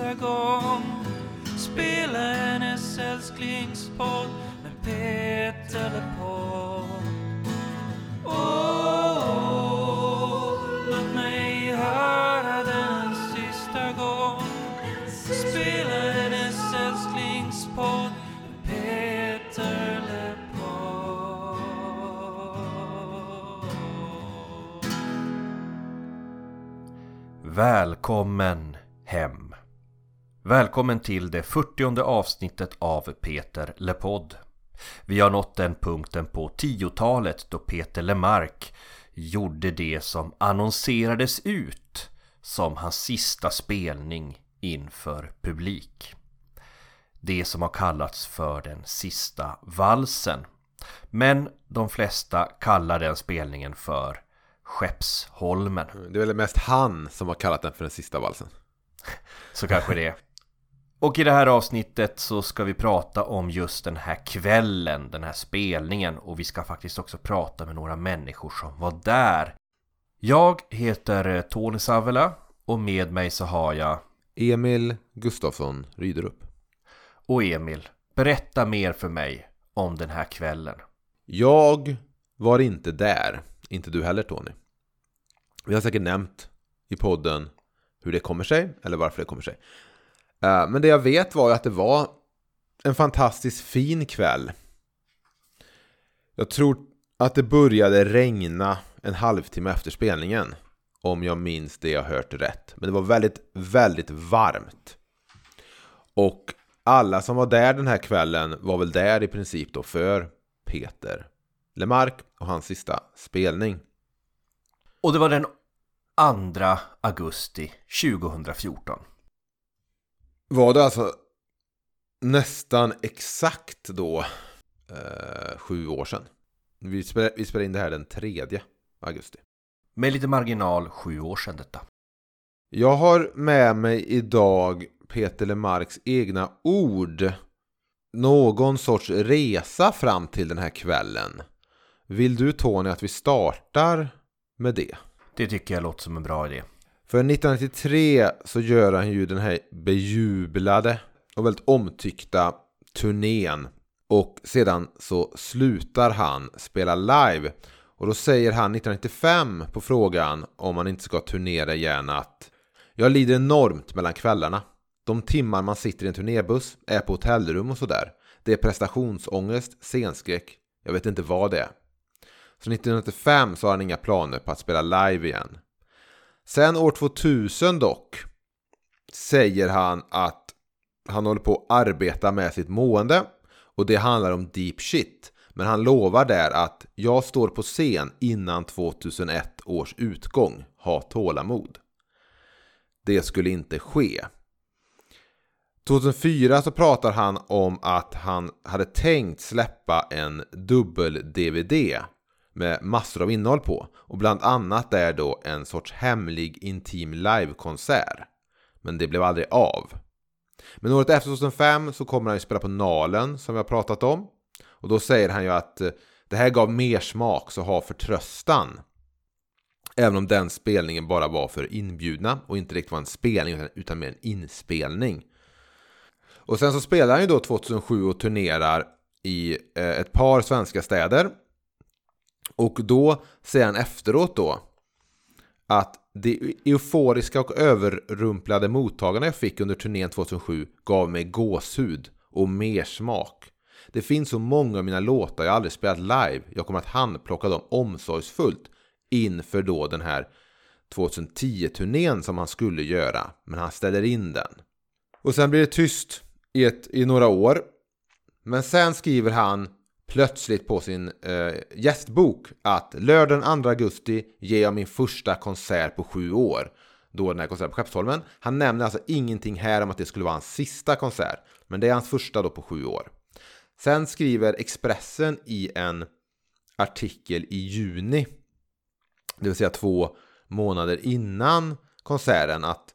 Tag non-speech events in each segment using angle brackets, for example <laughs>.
sista gång Spela hennes älsklingspodd med Peter LePold Åh, oh, låt mig höra den en sista gång Spela hennes älsklingspodd med Peter LePold Välkommen hem. Välkommen till det 40 avsnittet av Peter LePodd. Vi har nått den punkten på 10-talet då Peter LeMarc gjorde det som annonserades ut som hans sista spelning inför publik. Det som har kallats för den sista valsen. Men de flesta kallar den spelningen för Skeppsholmen. Det är väl mest han som har kallat den för den sista valsen. Så kanske det. Och i det här avsnittet så ska vi prata om just den här kvällen, den här spelningen och vi ska faktiskt också prata med några människor som var där. Jag heter Tony Savela och med mig så har jag Emil Gustafsson Ryderup. och Emil. Berätta mer för mig om den här kvällen. Jag var inte där. Inte du heller Tony. Vi har säkert nämnt i podden hur det kommer sig, eller varför det kommer sig. Eh, men det jag vet var ju att det var en fantastiskt fin kväll. Jag tror att det började regna en halvtimme efter spelningen. Om jag minns det jag hört rätt. Men det var väldigt, väldigt varmt. Och alla som var där den här kvällen var väl där i princip då för Peter Lemark och hans sista spelning. Och det var den 2 augusti 2014. Var det alltså nästan exakt då eh, sju år sedan? Vi spelade, vi spelade in det här den 3 augusti. Med lite marginal sju år sedan detta. Jag har med mig idag Peter Lemarks egna ord. Någon sorts resa fram till den här kvällen. Vill du Tony att vi startar med det? Det tycker jag låter som en bra idé. För 1993 så gör han ju den här bejublade och väldigt omtyckta turnén. Och sedan så slutar han spela live. Och då säger han 1995 på frågan om han inte ska turnera igen att Jag lider enormt mellan kvällarna. De timmar man sitter i en turnébuss, är på hotellrum och sådär. Det är prestationsångest, scenskräck, jag vet inte vad det är. Så 1995 så har han inga planer på att spela live igen. Sen år 2000 dock säger han att han håller på att arbeta med sitt mående och det handlar om deep shit. Men han lovar där att jag står på scen innan 2001 års utgång. Ha tålamod. Det skulle inte ske. 2004 så pratar han om att han hade tänkt släppa en dubbel-DVD med massor av innehåll på. Och bland annat är då en sorts hemlig intim livekonsert. Men det blev aldrig av. Men året efter 2005 så kommer han ju spela på Nalen som vi har pratat om. Och då säger han ju att eh, det här gav mer smak så ha förtröstan. Även om den spelningen bara var för inbjudna och inte riktigt var en spelning utan- utan mer en inspelning. Och sen så spelar han ju då 2007 och turnerar i eh, ett par svenska städer. Och då säger han efteråt då att de euforiska och överrumplade mottagarna jag fick under turnén 2007 gav mig gåshud och mer smak. Det finns så många av mina låtar jag aldrig spelat live. Jag kommer att handplocka dem omsorgsfullt inför då den här 2010-turnén som han skulle göra. Men han ställer in den. Och sen blir det tyst i, ett, i några år. Men sen skriver han plötsligt på sin eh, gästbok att lördagen 2 augusti ger jag min första konsert på sju år. Då den här konserten på Skeppsholmen. Han nämner alltså ingenting här om att det skulle vara hans sista konsert. Men det är hans första då på sju år. Sen skriver Expressen i en artikel i juni, det vill säga två månader innan konserten, att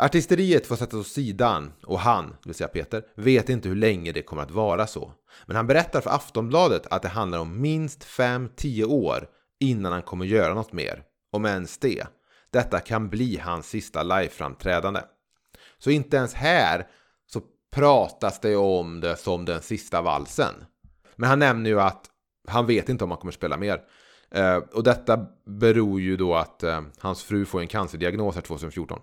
Artisteriet får sättas åt sidan och han, det vill säga Peter, vet inte hur länge det kommer att vara så. Men han berättar för Aftonbladet att det handlar om minst 5-10 år innan han kommer göra något mer. Om ens det. Detta kan bli hans sista liveframträdande. Så inte ens här så pratas det om det som den sista valsen. Men han nämner ju att han vet inte om han kommer spela mer. Eh, och detta beror ju då att eh, hans fru får en cancerdiagnos här 2014.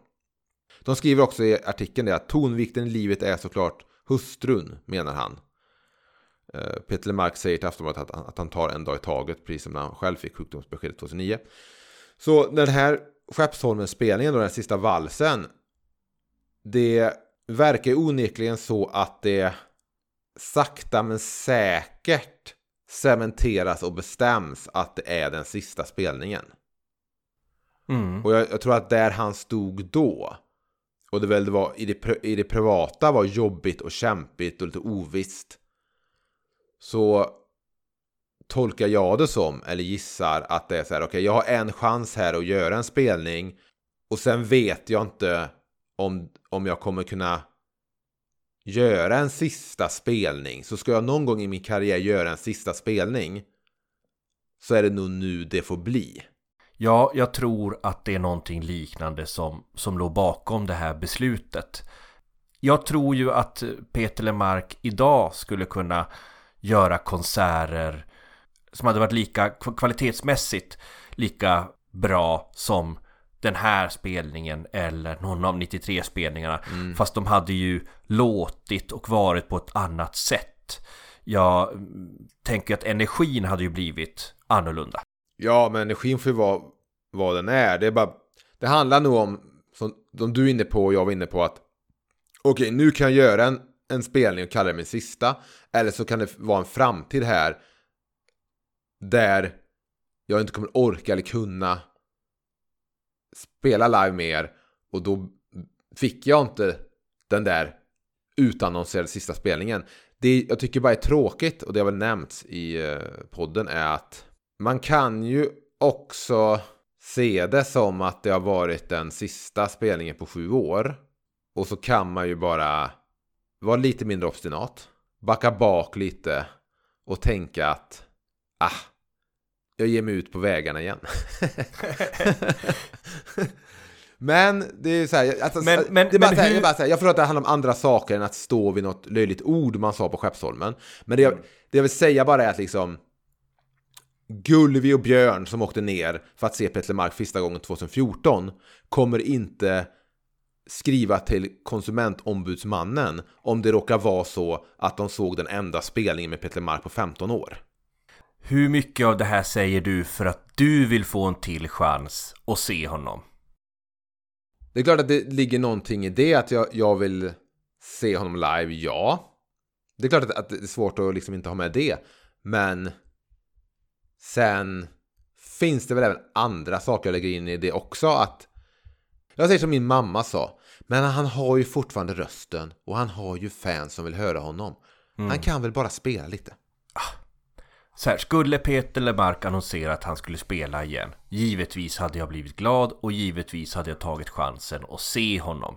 De skriver också i artikeln det att tonvikten i livet är såklart hustrun, menar han. Eh, Peter Lemark säger till Aftonbladet att, att han tar en dag i taget, precis som när han själv fick sjukdomsbeskedet 2009. Så den här Skeppsholmen-spelningen, den sista valsen, det verkar onekligen så att det sakta men säkert cementeras och bestäms att det är den sista spelningen. Mm. Och jag, jag, tror att där han stod då, och det väl det var i det, i det privata var jobbigt och kämpigt och lite ovisst. Så tolkar jag det som, eller gissar att det är så här, okej, okay, jag har en chans här att göra en spelning och sen vet jag inte om, om jag kommer kunna göra en sista spelning. Så ska jag någon gång i min karriär göra en sista spelning så är det nog nu det får bli. Ja, jag tror att det är någonting liknande som, som låg bakom det här beslutet. Jag tror ju att Peter Lemark idag skulle kunna göra konserter som hade varit lika kvalitetsmässigt lika bra som den här spelningen eller någon av 93 spelningarna. Mm. Fast de hade ju låtit och varit på ett annat sätt. Jag tänker att energin hade ju blivit annorlunda. Ja, men energin får ju vara vad den är. Det är bara, det handlar nog om, som, som du är inne på och jag var inne på att okej, okay, nu kan jag göra en, en spelning och kalla det min sista. Eller så kan det vara en framtid här där jag inte kommer orka eller kunna spela live mer och då fick jag inte den där utannonserade sista spelningen. Det jag tycker bara är tråkigt och det har väl nämnts i eh, podden är att man kan ju också se det som att det har varit den sista spelningen på sju år. Och så kan man ju bara vara lite mindre obstinat. Backa bak lite och tänka att ah, jag ger mig ut på vägarna igen. <laughs> men det är så här, alltså, men, men, det är bara, men så här, hur... bara så här, jag förstår att det handlar om andra saker än att stå vid något löjligt ord man sa på Skeppsholmen. Men det jag, det jag vill säga bara är att liksom Gulvi och Björn som åkte ner för att se Petter Mark första gången 2014 kommer inte skriva till konsumentombudsmannen om det råkar vara så att de såg den enda spelningen med Petter Mark på 15 år. Hur mycket av det här säger du för att du vill få en till chans att se honom? Det är klart att det ligger någonting i det att jag, jag vill se honom live, ja. Det är klart att, att det är svårt att liksom inte ha med det. Men sen finns det väl även andra saker jag lägger in i det också. Att jag säger som min mamma sa. Men han har ju fortfarande rösten och han har ju fans som vill höra honom. Mm. Han kan väl bara spela lite. Ah, så här, skulle Peter Lemark annonsera att han skulle spela igen Givetvis hade jag blivit glad och givetvis hade jag tagit chansen att se honom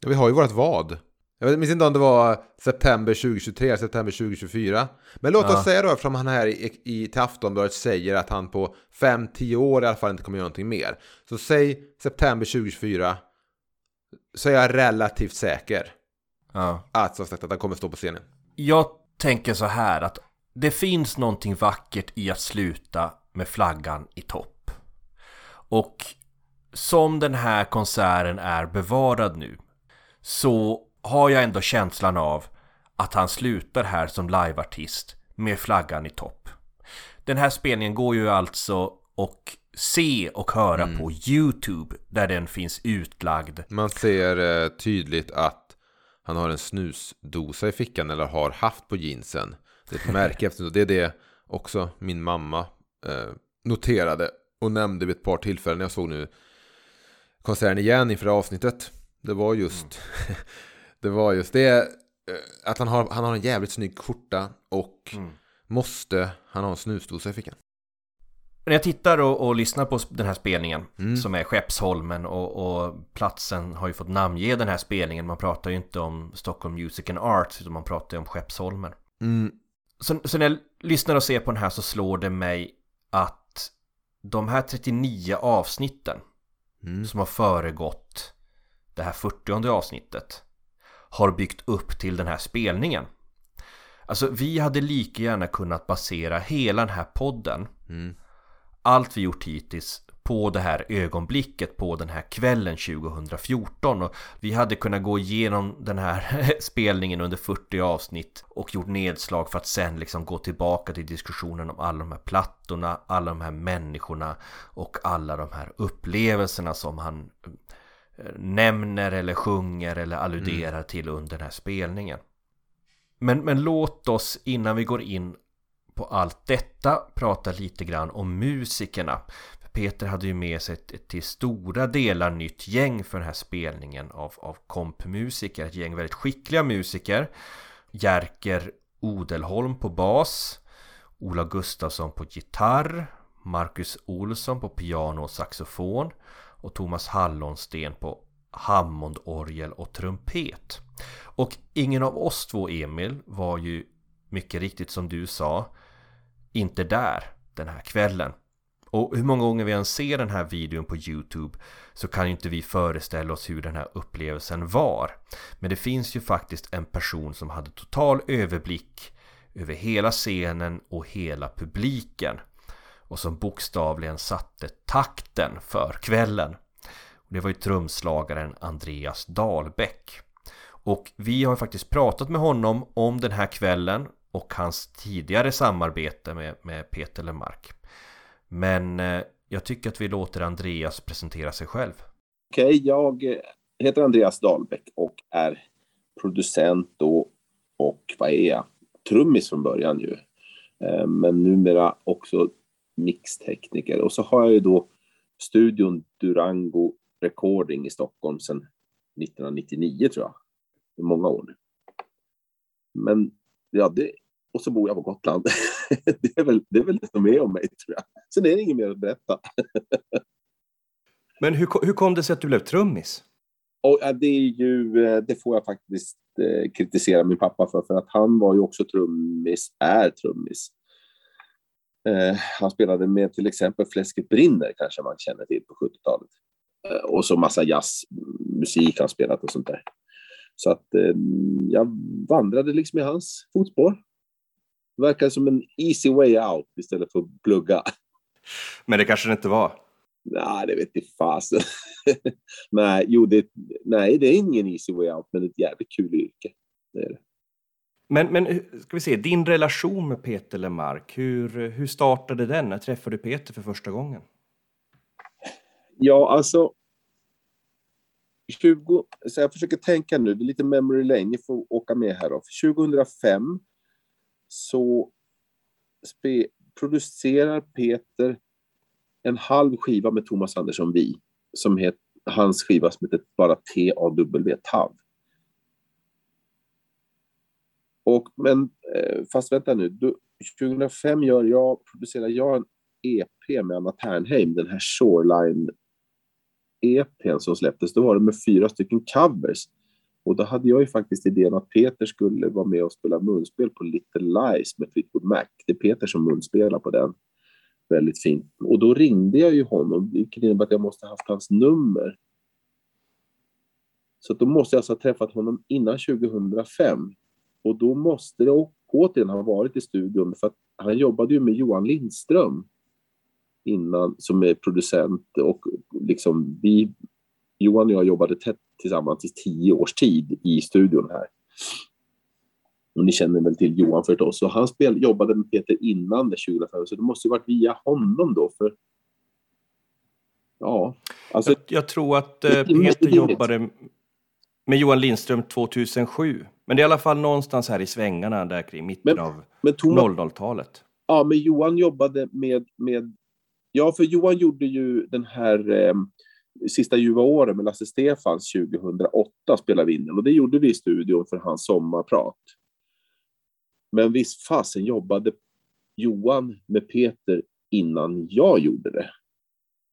ja, Vi har ju vårt vad Jag minns inte om det var september 2023 eller september 2024 Men låt ja. oss säga då, eftersom han här i, i till Aftonbladet säger att han på 5-10 år i alla fall inte kommer göra någonting mer Så säg september 2024 Så är jag relativt säker ja. Att som sagt att han kommer stå på scenen Jag tänker så här att det finns någonting vackert i att sluta med flaggan i topp. Och som den här konserten är bevarad nu så har jag ändå känslan av att han slutar här som liveartist med flaggan i topp. Den här spelningen går ju alltså och se och höra mm. på Youtube där den finns utlagd. Man ser eh, tydligt att han har en snusdosa i fickan eller har haft på jeansen. Det är ett märke <laughs> efter Det är det också min mamma eh, noterade och nämnde vid ett par tillfällen. Jag såg nu konserten igen inför avsnittet. Det var just mm. <laughs> det var just det eh, att han har, han har en jävligt snygg skjorta och mm. måste han ha en snusdosa i fickan. När jag tittar och, och, lyssnar på den här spelningen mm. som är Skeppsholmen och, och, platsen har ju fått namnge den här spelningen. Man pratar ju inte om Stockholm Music and Arts utan man pratar ju om Skeppsholmen. Mm. Så, så, när jag lyssnar och ser på den här så slår det mig att de här 39 avsnitten mm. som har föregått det här 40 avsnittet, har byggt upp till den här spelningen. Alltså vi hade lika gärna kunnat basera hela den här podden Mm. allt vi gjort hittills på det här ögonblicket på den här kvällen 2014 och vi hade kunnat gå igenom den här <laughs> spelningen under 40 avsnitt och gjort nedslag för att sen liksom gå tillbaka till diskussionen om alla de här plattorna, alla de här människorna och alla de här upplevelserna som han nämner eller sjunger eller alluderar till under den här spelningen. Men, men låt oss innan vi går in på allt detta prata lite grann om musikerna. Peter hade ju med sig ett, ett till stora delar nytt gäng för den här spelningen av, av kompmusiker. Ett gäng väldigt skickliga musiker. Jerker Odelholm på bas. Ola Gustafsson på gitarr. Marcus Olsson på piano och saxofon. Och Thomas Hallonsten på Hammondorgel och trumpet. Och ingen av oss två Emil var ju mycket riktigt som du sa inte där den här kvällen. Och hur många gånger vi än ser den här videon på Youtube så kan ju inte vi föreställa oss hur den här upplevelsen var. Men det finns ju faktiskt en person som hade total överblick över hela scenen och hela publiken och som bokstavligen satte takten för kvällen. Och det var ju trumslagaren Andreas Dahlbäck. Och vi har faktiskt pratat med honom om den här kvällen och hans tidigare samarbete med, med Peter Lemark. Men eh, jag tycker att vi låter Andreas presentera sig själv. Okej, jag heter Andreas Dahlbäck och är producent då och vad är jag? Trummis från början ju. Eh, Men numera också mixtekniker. Och så har jag ju då studion Durango Recording i Stockholm sedan 1999 tror jag. Är många år nu. Men ja, det, och så bor jag på Gotland. <laughs> det, är väl, det är väl det som är om mig tror jag. Sen är det inget mer att berätta. Men hur, hur kom det sig att du blev trummis? Och ja, det är ju, eh, det får jag faktiskt eh, kritisera min pappa för, för att han var ju också trummis, är trummis. Eh, han spelade med till exempel Fläsket brinner, kanske man känner till på 70-talet. Eh, och så massa jazzmusik han spelat och sånt där. Så att eh, jag vandrade liksom i hans fotspår. Verkar som en easy way out istället för att plugga. Men det kanske det inte var. Nej, det vet jag fasen. <laughs> nej, jo, det, nej, det är ingen easy way out, men ett jävligt kul yrke. Men, men eh, ska vi se, din relation med Peter Lemark, hur, eh, hur startade den? När träffade du Peter för första gången? Ja, alltså. 20, så jag försöker tänka nu, det är lite memory lane, ni får åka med här då. 2005 så spe, producerar Peter en halv skiva med Thomas Andersson Vi, som heter, hans skiva som heter bara T-A-W, TAV. Och, men, eh, fast vänta nu, du, 2005 gör jag, producerar jag en EP med Anna Ternheim, den här Shoreline EPn som släpptes, då var det med fyra stycken covers. Och då hade jag ju faktiskt idén att Peter skulle vara med och spela munspel på Little Lies med Fleetwood Mac. Det är Peter som munspelar på den. Väldigt fint. Och då ringde jag ju honom, vilket innebär att jag måste ha haft hans nummer. Så då måste jag alltså ha träffat honom innan 2005. Och då måste det återigen ha varit i studion, för att han jobbade ju med Johan Lindström innan som är producent och liksom vi, Johan och jag jobbade tätt tillsammans i tio års tid i studion här. Och ni känner väl till Johan förstås. Så han spel, jobbade med Peter innan det 2005, så det måste ju varit via honom då. för Ja, alltså Jag, jag tror att eh, Peter jobbade med Johan Lindström 2007. Men det är i alla fall någonstans här i svängarna där kring mitten Men- av men Thomas, 00-talet. Ja, men Johan jobbade med, med... Ja, för Johan gjorde ju den här eh, Sista ljuva åren med Lasse Stefans 2008 spelade vi in den. Och det gjorde vi i studion för hans sommarprat. Men visst fasen jobbade Johan med Peter innan jag gjorde det.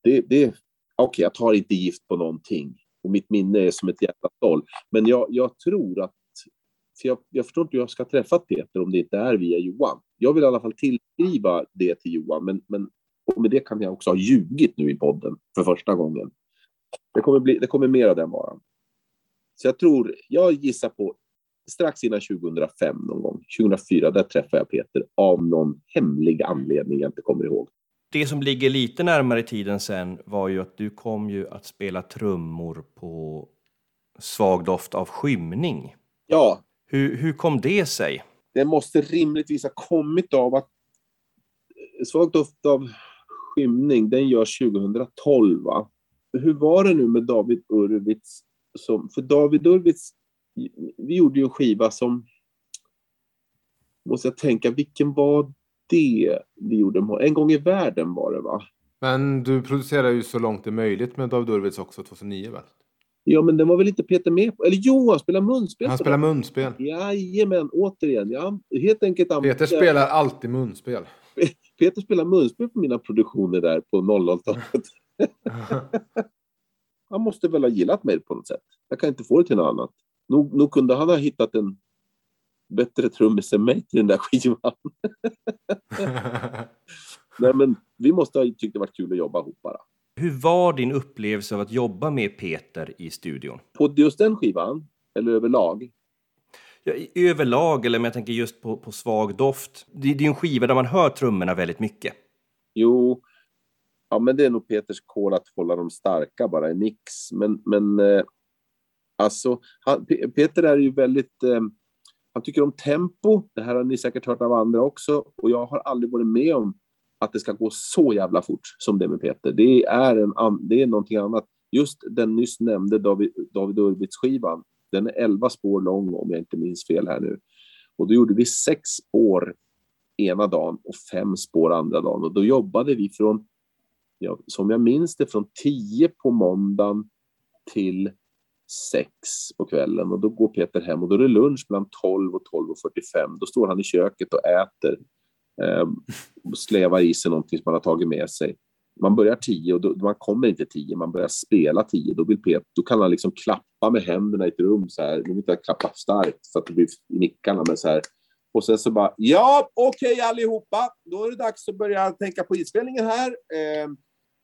det, det Okej, jag tar inte gift på någonting. Och mitt minne är som ett jävla troll. Men jag, jag tror att... För jag, jag förstår inte hur jag ska träffa Peter om det inte är via Johan. Jag vill i alla fall tillskriva det till Johan, men, men och med det kan jag också ha ljugit nu i podden för första gången. Det kommer, bli, det kommer mer av den varan. Så jag tror, jag gissar på strax innan 2005 någon gång, 2004, där träffade jag Peter av någon hemlig anledning jag inte kommer ihåg. Det som ligger lite närmare i tiden sen var ju att du kom ju att spela trummor på Svag doft av skymning. Ja, Hur, hur kom det sig? det måste rimligtvis ha kommit av att Svag doft av skymning, den görs 2012 va? Hur var det nu med David Urwitz? Som, för David Urwitz, vi gjorde ju en skiva som, måste jag tänka, vilken var det vi gjorde? En gång i världen var det va? Men du producerar ju så långt det är möjligt med David Urwitz också 2009 väl? Ja, men den var väl inte Peter med på? Eller jo, han spelar munspel. Han spelar munspel. Jajamän, återigen. Jag helt enkelt Peter använde- spelar alltid munspel. <laughs> Peter spelar munspel på mina produktioner där på 00-talet. <laughs> Han måste väl ha gillat mig på något sätt. Jag kan inte få det till något annat. Nog, nog kunde han ha hittat en bättre trummis än mig till den där skivan. <laughs> Nej, men vi måste ha tyckt det varit kul att jobba ihop bara. Hur var din upplevelse av att jobba med Peter i studion? På just den skivan, eller överlag, Ja, i- överlag, eller om jag tänker just på, på Svag doft. Det, det är en skiva där man hör trummorna väldigt mycket. Jo, ja, men det är nog Peters kol att hålla dem starka bara i mix. Men, men eh, alltså, han, Pe- Peter är ju väldigt... Eh, han tycker om tempo. Det här har ni säkert hört av andra också. Och jag har aldrig varit med om att det ska gå så jävla fort som det med Peter. Det är, en, det är någonting annat. Just den nyss nämnde David, David Urwitz-skivan, den är 11 spår lång om jag inte minns fel här nu. Och då gjorde vi sex spår ena dagen och fem spår andra dagen. Och då jobbade vi från, ja, som jag minns det, från 10 på måndagen till sex på kvällen. Och då går Peter hem och då är det lunch mellan 12 och 12.45. Då står han i köket och äter eh, och slevar i sig någonting som man har tagit med sig. Man börjar 10 och då, man kommer inte 10, man börjar spela 10. Då, vill Peter, då kan han liksom klappa med händerna i ett rum så här. Nu vill inte jag klappa starkt så att det blir i nickarna, men så här. Och sen så bara, ja, okej allihopa, då är det dags att börja tänka på inspelningen här. Eh,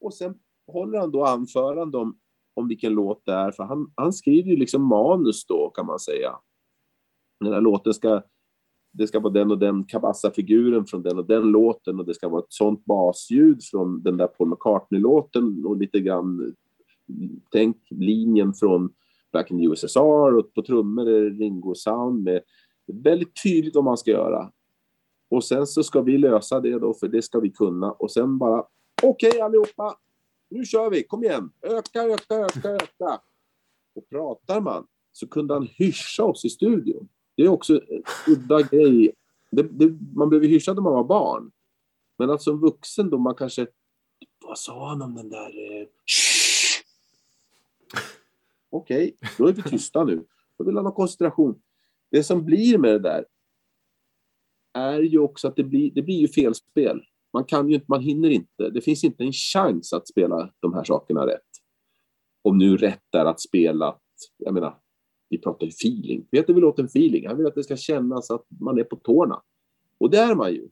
och sen håller han då anförande om, om vilken låt det är, för han, han skriver ju liksom manus då, kan man säga. Den här låten ska, det ska vara den och den Kabassa-figuren från den och den låten och det ska vara ett sånt basljud från den där Paul McCartney-låten och lite grann, tänk linjen från Back in the USSR och på trummor är det Ringo-sound med det är väldigt tydligt vad man ska göra. Och sen så ska vi lösa det då, för det ska vi kunna. Och sen bara, okej allihopa, nu kör vi, kom igen, öka, öka, öka, öka. Och pratar man så kunde han hyscha oss i studion. Det är också en udda grej. Det, det, man blev hyschad när man var barn. Men att som vuxen då man kanske, vad sa han om den där... Eh, Okej, Okej, då är vi tysta nu. Då vill han ha koncentration. Det som blir med det där är ju också att det blir, det blir ju felspel. Man kan ju inte, man hinner inte. Det finns inte en chans att spela de här sakerna rätt. Om nu rätt är att spela, jag menar, vi pratar ju feeling. Peter vill åt en feeling. Han vill att det ska kännas att man är på tårna. Och det är man ju.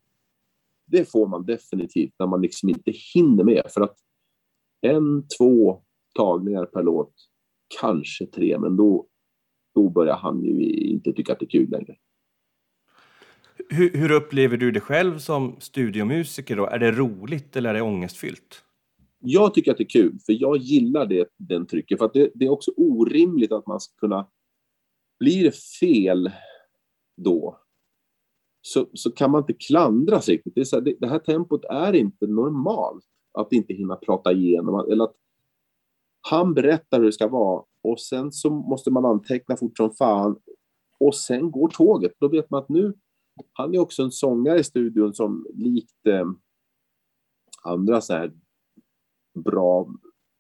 Det får man definitivt när man liksom inte hinner med. För att en, två tagningar per låt, kanske tre, men då, då börjar han ju inte tycka att det är kul längre. Hur, hur upplever du det själv som studiomusiker då? Är det roligt eller är det ångestfyllt? Jag tycker att det är kul, för jag gillar det, den trycket. För att det, det är också orimligt att man ska kunna... Blir det fel då, så, så kan man inte klandras riktigt. Det, är så här, det, det här tempot är inte normalt. Att inte hinna prata igenom. Eller att han berättar hur det ska vara och sen så måste man anteckna fort som fan. Och sen går tåget. Då vet man att nu... Han är också en sångare i studion som likt eh, andra så här bra,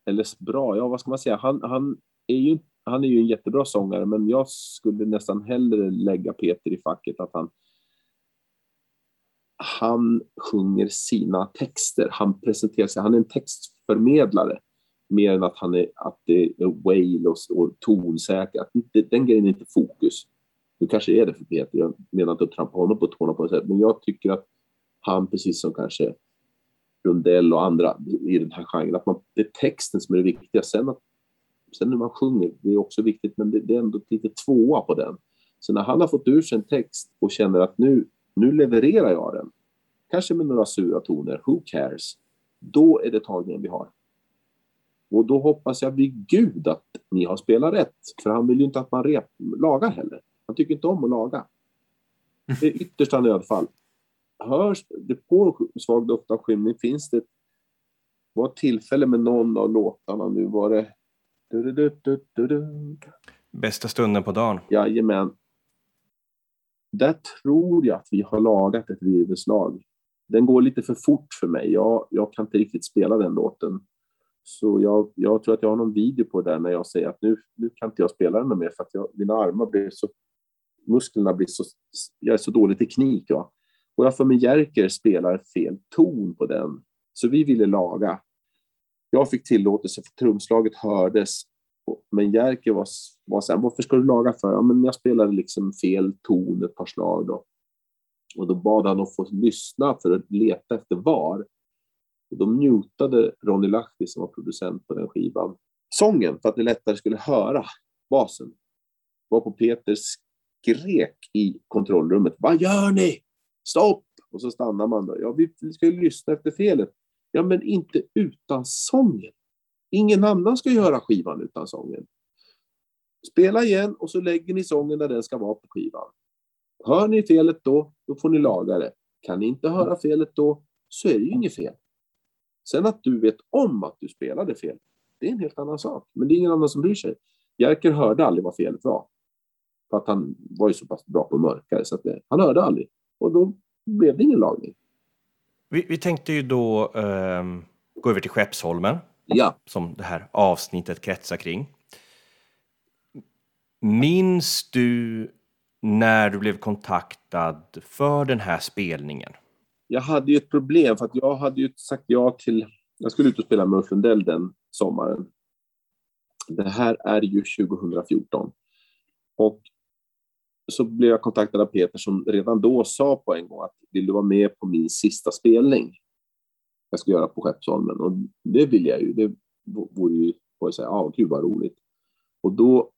eller bra, ja vad ska man säga, han, han, är ju, han är ju en jättebra sångare men jag skulle nästan hellre lägga Peter i facket att han han sjunger sina texter, han presenterar sig, han är en textförmedlare mer än att han är, att det är wail och, och tonsäker, att den grejen är inte fokus. Nu kanske är det för Peter, jag menar inte att trampa honom på tårna på något sätt, men jag tycker att han, precis som kanske Rundell och andra i den här genren, att man, det är texten som är det viktiga. Sen att Sen hur man sjunger, det är också viktigt, men det, det är ändå lite tvåa på den. Så när han har fått ur sig en text och känner att nu, nu levererar jag den, kanske med några sura toner, who cares? Då är det tagningen vi har. Och då hoppas jag vid Gud att ni har spelat rätt. För han vill ju inte att man rep, lagar heller. Han tycker inte om att laga. Det är yttersta nödfall. Hörs det på Svag doft av skymning finns det var tillfälle med någon av låtarna nu var det du, du, du. Bästa stunden på dagen. Jajamän. Där tror jag att vi har lagat ett virvelslag. Den går lite för fort för mig. Jag, jag kan inte riktigt spela den låten. Så jag, jag tror att jag har någon video på det där när jag säger att nu, nu kan inte jag spela den mer för att jag, mina armar blir så... Musklerna blir så... Jag är så dålig teknik. Va? Och jag för mig Jerker spelar fel ton på den. Så vi ville laga. Jag fick tillåtelse för trumslaget hördes. Men Jerker var, var så här, varför ska du laga för? Ja, men jag spelade liksom fel ton ett par slag då. Och då bad han att få lyssna för att leta efter var. Och då mutade Ronny Lahti som var producent på den skivan sången för att det lättare skulle höra basen. Var på Peters skrek i kontrollrummet. Vad gör ni? Stopp! Och så stannar man då. Ja, vi ska ju lyssna efter felet. Ja, men inte utan sången. Ingen annan ska göra skivan utan sången. Spela igen och så lägger ni sången där den ska vara på skivan. Hör ni felet då, då får ni laga det. Kan ni inte höra felet då, så är det ju inget fel. Sen att du vet om att du spelade fel, det är en helt annan sak. Men det är ingen annan som bryr sig. Jerker hörde aldrig vad felet var. För att han var ju så pass bra på mörkare, så att det, han hörde aldrig. Och då blev det ingen lagning. Vi, vi tänkte ju då eh, gå över till Skeppsholmen, Ja, som det här avsnittet kretsar kring. Minns du när du blev kontaktad för den här spelningen? jag hade ju ett problem för att jag hade ju sagt ja till... Jag skulle ut och spela med Ulf Lundell den sommaren. Det här är ju 2014. Och så blev jag kontaktad av Peter som redan då sa på en gång att vill du vara med på min sista spelning? Jag ska göra på Skeppsholmen och det vill jag ju. Det vore ju, får jag säga, ja, gud vad roligt. Och då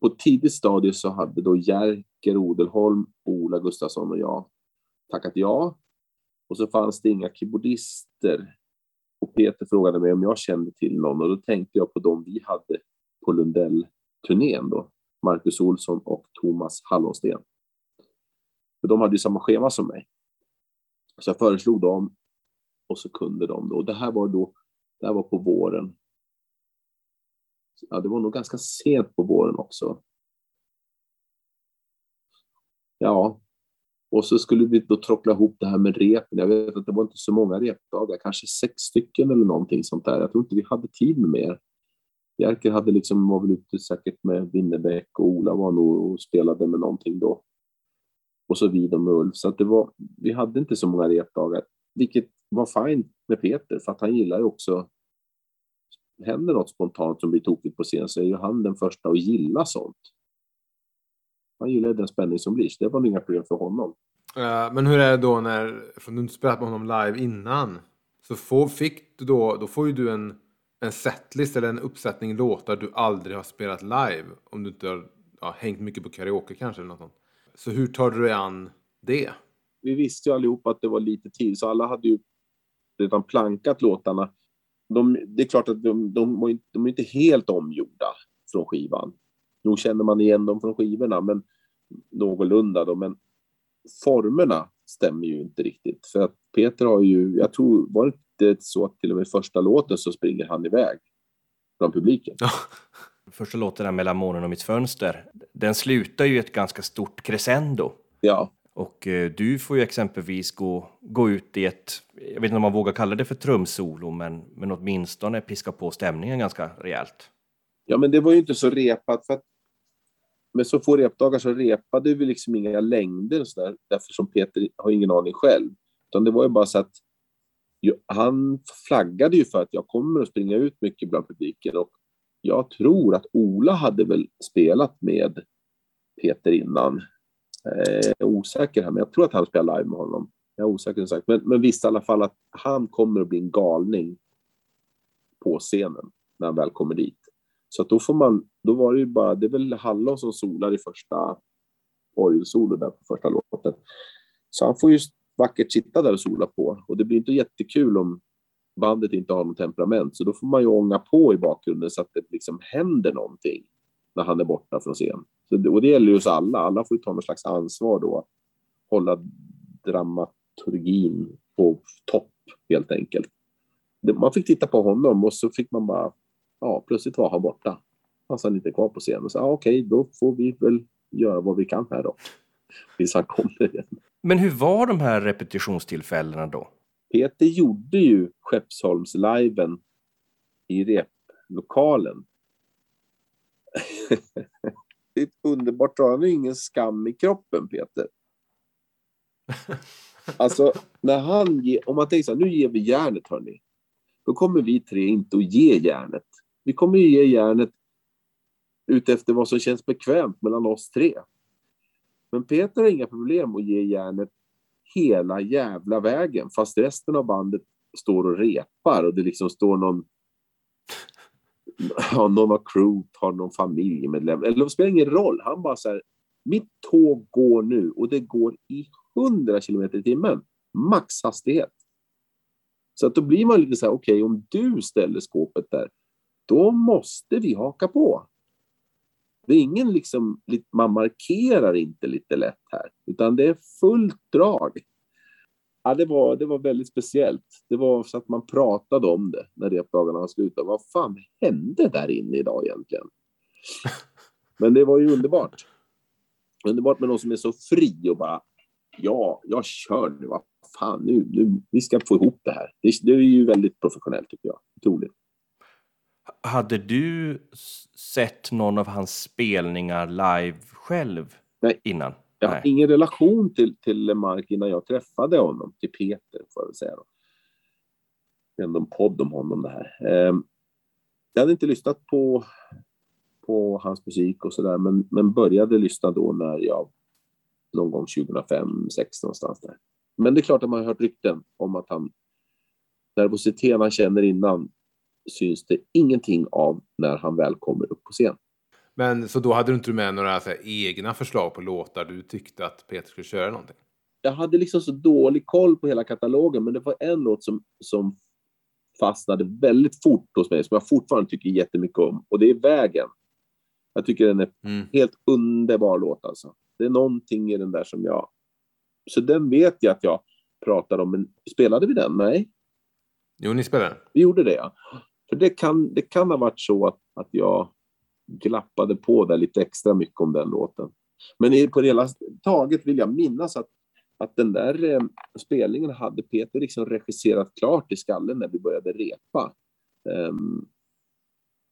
på ett tidigt stadie så hade då Jerker Odelholm, Ola Gustafsson och jag tackat ja. Och så fanns det inga keyboardister. Och Peter frågade mig om jag kände till någon och då tänkte jag på dem vi hade på Lundell-turnén då. Marcus Olsson och Thomas Hallonsten. För de hade ju samma schema som mig. Så jag föreslog dem och så kunde de då. Det här var då, det här var på våren. Ja, det var nog ganska sent på våren också. Ja, och så skulle vi då trockla ihop det här med repen. Jag vet att det var inte så många repdagar, kanske sex stycken eller någonting sånt där. Jag tror inte vi hade tid med mer. Jerker hade liksom, var väl ute säkert med Winnerbäck och Ola var nog och spelade med någonting då. Och så vidare med Ulf. Så att det var, vi hade inte så många repdagar, vilket var fint med Peter för att han gillar ju också händer något spontant som blir tokigt på scen så är ju han den första att gilla sånt. Han gillar den spänning som blir, så det var nog inga problem för honom. Men hur är det då när, för du inte spelat med honom live innan, så får, fick du då, då får ju du en, en setlist eller en uppsättning låtar du aldrig har spelat live. Om du inte har ja, hängt mycket på karaoke kanske eller något sånt. Så hur tar du dig an det? Vi visste ju allihopa att det var lite tid, så alla hade ju redan plankat låtarna. De, det är klart att de, de, var inte, de är inte helt omgjorda från skivan. Nog känner man igen dem från skivorna, men någorlunda då. Men formerna stämmer ju inte riktigt. För att Peter har ju, jag tror, var det inte så att till och med första låten så springer han iväg från publiken? Första låten där mellan månen och mitt fönster, den slutar ju ett ganska stort crescendo. Ja, Och eh, du får ju exempelvis gå, gå ut i ett, jag vet inte om man vågar kalla det för trumsolo, men, men åtminstone piska på stämningen ganska rejält. ja men det var ju inte så repat. För att med så få repdagar så repade vi liksom inga längder och så där, därför som Peter har ingen aning själv. Utan det var ju bara så att han flaggade ju för att jag kommer att springa ut mycket bland publiken och jag tror att Ola hade väl spelat med Peter innan. Eh, jag är osäker här, men jag tror att han spelar live med honom. Jag är osäker som sagt, men, men visste i alla fall att han kommer att bli en galning på scenen när han väl kommer dit. Så att då får man, då var det ju bara, det är väl Hallon som solar i första orgelsolo där på första låten. Så han får ju vackert sitta där och sola på och det blir inte jättekul om bandet inte har något temperament. Så då får man ju ånga på i bakgrunden så att det liksom händer någonting när han är borta från scen. Så det, och det gäller ju oss alla. Alla får ju ta något slags ansvar då att hålla dramaturgin på topp helt enkelt. Det, man fick titta på honom och så fick man bara, ja, plötsligt var han borta. Fanns han inte kvar på scen och sa, ja, okej, då får vi väl göra vad vi kan här då. Tills han kommer igen. Men hur var de här repetitionstillfällena då? Peter gjorde ju Skeppsholmsliven i replokalen. <laughs> det är ett underbart drag. Han har ingen skam i kroppen, Peter. <laughs> Alltså, när han ger, om man tänker så här, nu ger vi järnet, hörni. Då kommer vi tre inte att ge järnet. Vi kommer ju ge järnet utefter vad som känns bekvämt mellan oss tre. Men Peter har inga problem att ge järnet hela jävla vägen fast resten av bandet står och repar och det liksom står någon ja, någon av crewet har någon familjemedlem. Eller det spelar ingen roll. Han bara så här, mitt tåg går nu och det går i 100 kilometer i timmen. Maxhastighet. Så att då blir man lite så här, okej, okay, om du ställer skåpet där, då måste vi haka på. Det är ingen liksom, man markerar inte lite lätt här, utan det är fullt drag. Ja, det, var, det var väldigt speciellt. Det var så att man pratade om det när repdagarna var slut. Vad fan hände där inne idag egentligen? <laughs> Men det var ju underbart. Underbart med någon som är så fri och bara ja, jag kör nu. Vad fan, nu, nu, vi ska få ihop det här. Det, det är ju väldigt professionellt tycker jag. Otroligt. Hade du sett någon av hans spelningar live själv Nej. innan? Jag har ingen relation till, till Mark innan jag träffade honom, till Peter får jag väl säga. Då. Det är ändå en podd om honom det här. Eh, jag hade inte lyssnat på, på hans musik och sådär, men, men började lyssna då när jag någon gång 2005, 2006 någonstans där. Men det är klart att man har hört rykten om att han nervositeten han känner innan syns det ingenting av när han väl kommer upp på scen. Men så då hade du inte med några här, egna förslag på låtar du tyckte att Peter skulle köra någonting? Jag hade liksom så dålig koll på hela katalogen, men det var en låt som, som fastnade väldigt fort hos mig, som jag fortfarande tycker jättemycket om, och det är Vägen. Jag tycker den är mm. helt underbar låt alltså. Det är någonting i den där som jag... Så den vet jag att jag pratar om, men spelade vi den? Nej. Jo, ni spelade Vi gjorde det, ja. För det kan, det kan ha varit så att, att jag glappade på där lite extra mycket om den låten. Men på det hela taget vill jag minnas att, att den där eh, spelningen hade Peter liksom regisserat klart i skallen när vi började repa. Um,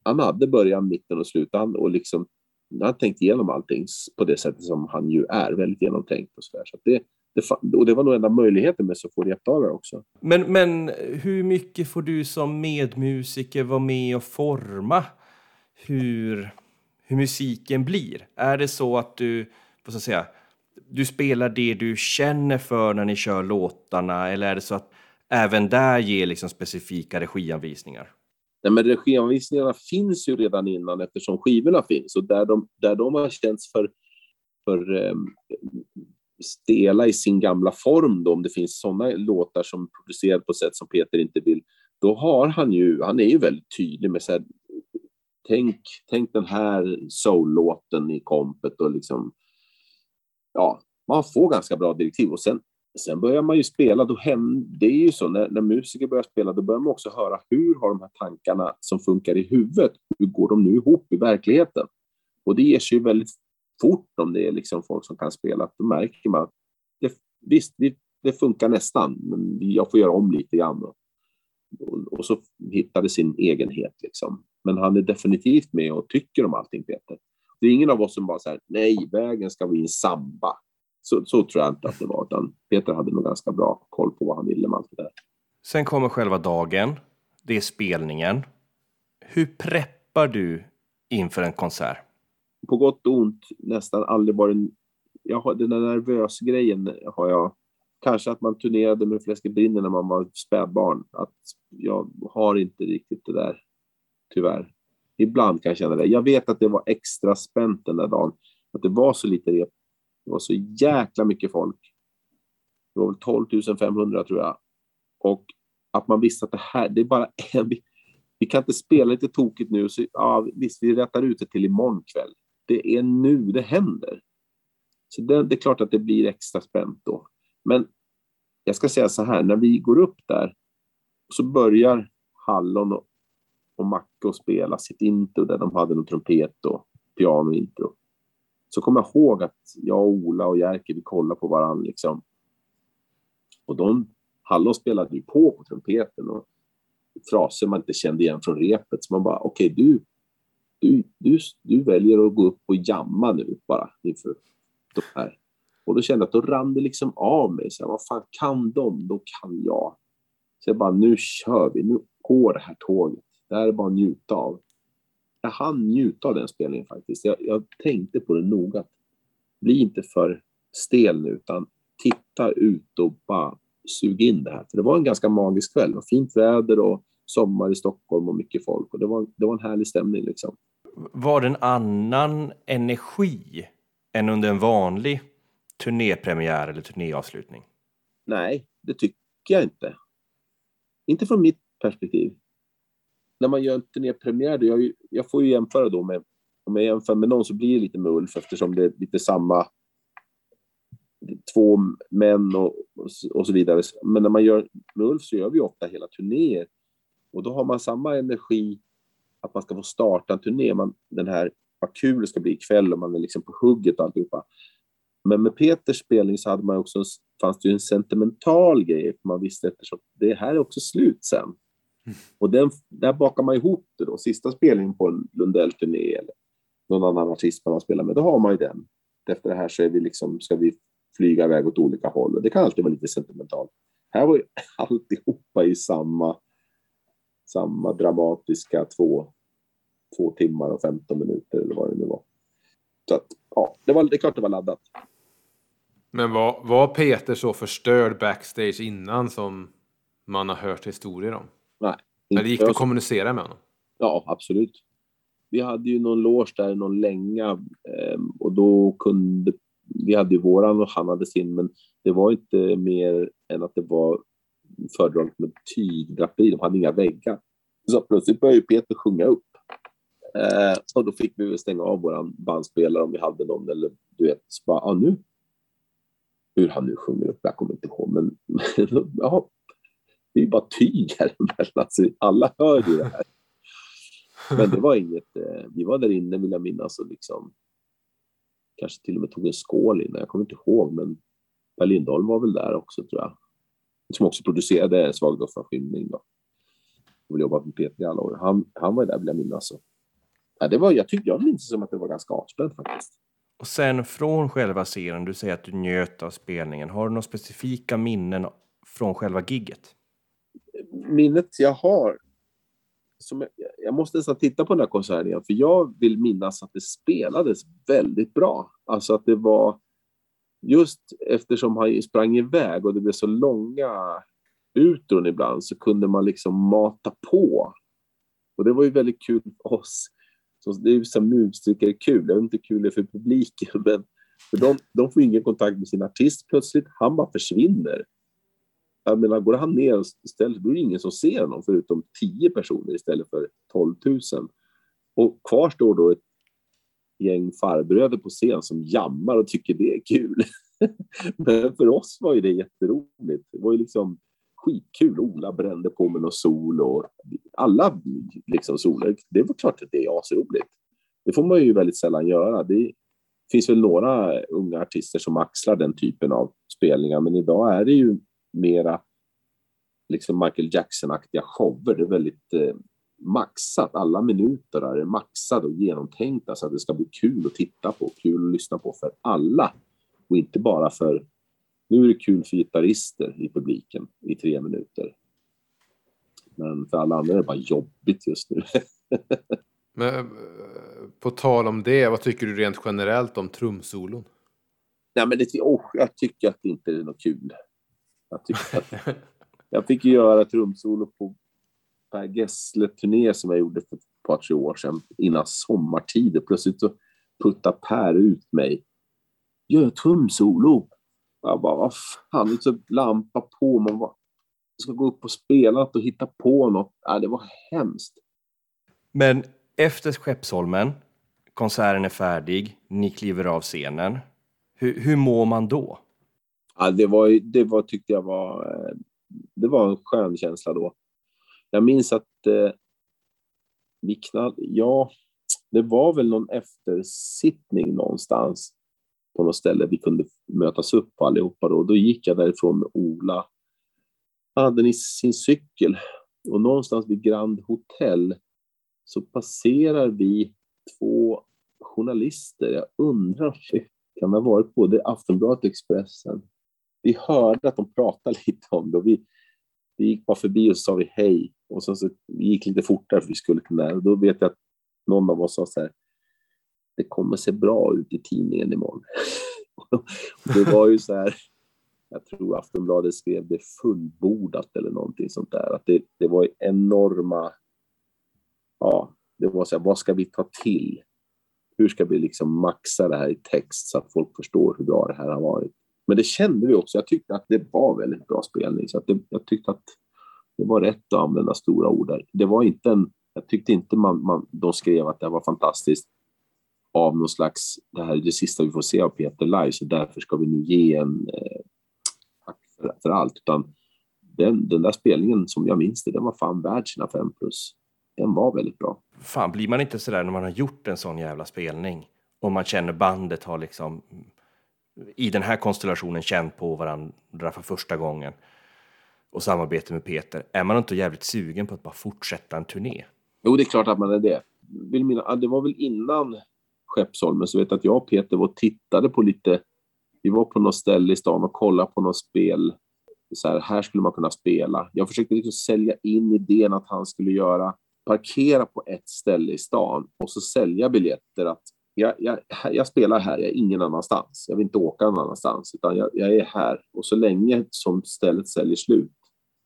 han hade början, mitten och slutet och liksom han hade tänkt igenom allting på det sättet som han ju är, väldigt genomtänkt och så där. Så det, det, och det var nog enda möjligheten med så få repdagar också. Men, men hur mycket får du som medmusiker vara med och forma hur, hur musiken blir? Är det så att du, vad ska jag säga, du spelar det du känner för när ni kör låtarna eller är det så att även där ger liksom specifika regianvisningar? Nej, men regianvisningarna finns ju redan innan eftersom skivorna finns och där de, där de har känts för, för um, stela i sin gamla form då, om det finns sådana låtar som produceras på sätt som Peter inte vill, då har han ju, han är ju väldigt tydlig med så här, tänk, tänk den här soul-låten i kompet och liksom, ja, man får ganska bra direktiv och sen, sen börjar man ju spela, då händer, det är ju så, när, när musiker börjar spela, då börjar man också höra hur har de här tankarna som funkar i huvudet, hur går de nu ihop i verkligheten? Och det ger sig ju väldigt fort om det är liksom folk som kan spela, då märker man att det, visst, det, det funkar nästan, men jag får göra om lite grann. Och, och så hittar det sin egenhet. Liksom. Men han är definitivt med och tycker om allting, Peter. Det är ingen av oss som bara säger nej, vägen ska bli en samba. Så, så tror jag inte att det var, utan Peter hade nog ganska bra koll på vad han ville med allt det där. Sen kommer själva dagen. Det är spelningen. Hur preppar du inför en konsert? På gott och ont nästan aldrig varit... Jag har, den där nervös grejen har jag... Kanske att man turnerade med Fläsket Brinner när man var spädbarn. Att jag har inte riktigt det där, tyvärr. Ibland kan jag känna det. Jag vet att det var extra spänt den där dagen. Att det var så lite rep. Det var så jäkla mycket folk. Det var väl 12 500 tror jag. Och att man visste att det här, det är bara en... Vi, vi kan inte spela lite tokigt nu. Så, ja, visst, vi rättar ut det till imorgon kväll. Det är nu det händer. Så det, det är klart att det blir extra spänt då. Men jag ska säga så här, när vi går upp där så börjar Hallon och, och Macke att spela sitt intro där de hade någon trumpet och pianointro. Så kommer jag ihåg att jag, och Ola och Jerker, vi kollade på varandra liksom. Och de, Hallon spelade ju på på trumpeten och fraser man inte kände igen från repet. Så man bara, okej okay, du, du, du, du väljer att gå upp och jamma nu bara inför de här. Och då kände jag att då rann det liksom av mig. Så här, vad fan kan de, då kan jag. Så jag bara, nu kör vi, nu går det här tåget. Det här är bara att njuta av. Jag hann njuta av den spelningen faktiskt. Jag, jag tänkte på det noga. Bli inte för stel nu, utan titta ut och bara sug in det här. För det var en ganska magisk kväll. Det var fint väder och sommar i Stockholm och mycket folk. Och det var, det var en härlig stämning liksom. Var det en annan energi än under en vanlig turnépremiär eller turnéavslutning? Nej, det tycker jag inte. Inte från mitt perspektiv. När man gör en turnépremiär, då, jag, jag får ju jämföra då med, om jag jämför med någon så blir det lite med Ulf eftersom det är lite samma två män och, och så vidare. Men när man gör med Ulf så gör vi ofta hela turnéer och då har man samma energi att man ska få starta en turné. Man, den här, vad kul det ska bli ikväll och man är liksom på hugget och alltihopa. Men med Peters spelning så hade man också, fanns det ju en sentimental grej, man visste eftersom det här är också slut sen. Mm. Och den, där bakar man ihop det då, sista spelningen på en Lundell-turné eller någon annan artist man spelar med, då har man ju den. Efter det här så är vi liksom, ska vi flyga iväg åt olika håll och det kan alltid vara lite sentimentalt. Här var ju <laughs> alltihopa i samma, samma dramatiska två, två timmar och 15 minuter eller vad det nu var. Så att, ja, det, var, det är klart det var laddat. Men var, var Peter så förstörd backstage innan som man har hört historier om? Nej. Eller gick det att kommunicera med honom? Ja, absolut. Vi hade ju någon loge där, någon länga eh, och då kunde vi hade ju våran och han hade sin, men det var inte mer än att det var fördraget med tygdraperi. De hade inga väggar. Så plötsligt började Peter sjunga upp. Eh, och då fick vi stänga av vår bandspelare om vi hade någon, eller du vet, så bara, ah, nu hur han nu sjunger upp, jag kommer inte ihåg, men <laughs> ja, det är ju bara tyg här alltså, Alla hör ju det här. Men det var inget, eh, vi var där inne vill jag minnas och liksom kanske till och med tog en skål innan, jag kommer inte ihåg, men Per Lindholm var väl där också tror jag. Som också producerade Svag från skymning då. Jag jobbat med Peter i alla år. Han, han var där vill jag minnas. Så. Ja, det var, jag tyckte jag minns det som att det var ganska avspänt faktiskt. Och sen från själva scenen, du säger att du njöt av spelningen. Har du några specifika minnen från själva gigget? Minnet jag har, som jag, jag måste nästan titta på den här konserten igen, för jag vill minnas att det spelades väldigt bra. Alltså att det var, just eftersom han sprang iväg och det blev så långa utron ibland så kunde man liksom mata på. Och det var ju väldigt kul för oss så det är ju som musiker kul. Jag vet inte hur kul det är för publiken, men för de, de får ingen kontakt med sin artist plötsligt. Han bara försvinner. Jag menar, går han ner istället, då är det ingen som ser honom förutom tio personer istället för 12 000. Och kvar står då ett gäng farbröder på scen som jammar och tycker det är kul. <laughs> Men för oss var ju det jätteroligt. Det var ju liksom skitkul. Ola brände på med någon sol och alla liksom soler. Det var klart att det är asroligt. Det får man ju väldigt sällan göra. Det finns väl några unga artister som axlar den typen av spelningar, men idag är det ju mera liksom Michael Jackson-aktiga shower. Det är väldigt eh, maxat. Alla minuter är maxade och genomtänkta så att det ska bli kul att titta på, kul att lyssna på för alla och inte bara för nu är det kul för gitarrister i publiken i tre minuter. Men för alla andra är det bara jobbigt just nu. <laughs> Men eh, på tal om det, vad tycker du rent generellt om trumsolon? Nej, men det, oh, jag tycker att det inte är något kul. Jag, tycker att, jag fick ju göra trumsolo på Per Gessle-turné som jag gjorde för par, tre år sedan innan sommartider. Plötsligt så puttar Per ut mig. Gör tumsolo. Jag bara, vad fan, liksom lampa på. Man bara, ska gå upp och spela och hitta på något. Ja, det var hemskt. Men efter Skeppsholmen, konserten är färdig, ni kliver av scenen. Hur, hur mår man då? Ja, det, var, det var, tyckte jag var, eh, det var en skön känsla då. Jag minns att eh, vi knall, ja, det var väl någon eftersittning någonstans på något ställe vi kunde mötas upp allihopa då. Då gick jag därifrån med Ola. Han hade sin cykel och någonstans vid Grand Hotel så passerar vi två journalister. Jag undrar, kan det ha varit både Aftonbladet och Expressen? Vi hörde att de pratade lite om det och vi, vi gick bara förbi och så sa vi hej och sen så gick lite fortare för vi skulle kunna. Då vet jag att någon av oss sa så här. Det kommer se bra ut i tidningen imorgon. <laughs> det var ju så här. Jag tror Aftonbladet skrev det fullbordat eller någonting sånt där. Att det, det var enorma. Ja, det var så här. Vad ska vi ta till? Hur ska vi liksom maxa det här i text så att folk förstår hur bra det här har varit? Men det kände vi också. Jag tyckte att det var väldigt bra spelning. Så att det, jag tyckte att det var rätt att använda stora ord där. Det var inte en, jag tyckte inte man, man, de skrev att det var fantastiskt av någon slags, det här är det sista vi får se av Peter live, så därför ska vi nu ge en eh, tack för, för, allt. Utan den, den där spelningen, som jag minns det, den var fan värd sina fem plus. Den var väldigt bra. Fan, blir man inte sådär när man har gjort en sån jävla spelning och man känner bandet har liksom i den här konstellationen känt på varandra för första gången och samarbete med Peter, är man inte jävligt sugen på att bara fortsätta en turné? Jo, det är klart att man är det. Det var väl innan Skeppsholmen så vet jag att jag och Peter var och tittade på lite, vi var på något ställe i stan och kollade på något spel. Så här, här skulle man kunna spela. Jag försökte liksom sälja in idén att han skulle göra, parkera på ett ställe i stan och så sälja biljetter att jag, jag, jag, spelar här, jag är ingen annanstans. Jag vill inte åka någon annanstans, utan jag, jag, är här. Och så länge som stället säljer slut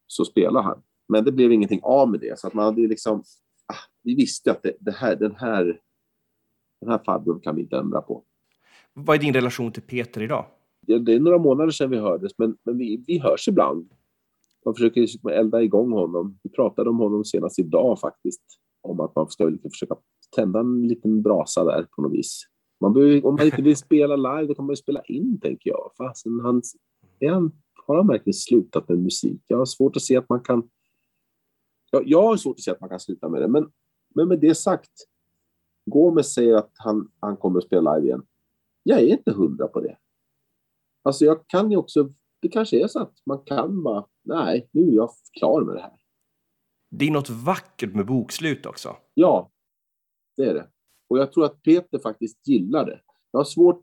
så spelar han. Men det blev ingenting av med det, så att man hade liksom... Ah, vi visste att det, det, här, den här, den här farbrorn kan vi inte ändra på. Vad är din relation till Peter idag? Det, det är några månader sedan vi hördes, men, men vi, vi hörs ibland. Man försöker liksom elda igång honom. Vi pratade om honom senast idag faktiskt, om att man ska försöka tända en liten brasa där på något vis. Man bör, om man inte vill spela live, då kan man ju spela in, tänker jag. Fasen, han, är han, har han verkligen slutat med musik? Jag har svårt att se att man kan... Jag, jag har svårt att se att man kan sluta med det, men, men med det sagt, Gomes säger att han, han kommer att spela live igen. Jag är inte hundra på det. Alltså jag kan ju också, det kanske är så att man kan bara, nej, nu är jag klar med det här. Det är något vackert med bokslut också. Ja, det är det. Och jag tror att Peter faktiskt gillar det. Jag har svårt...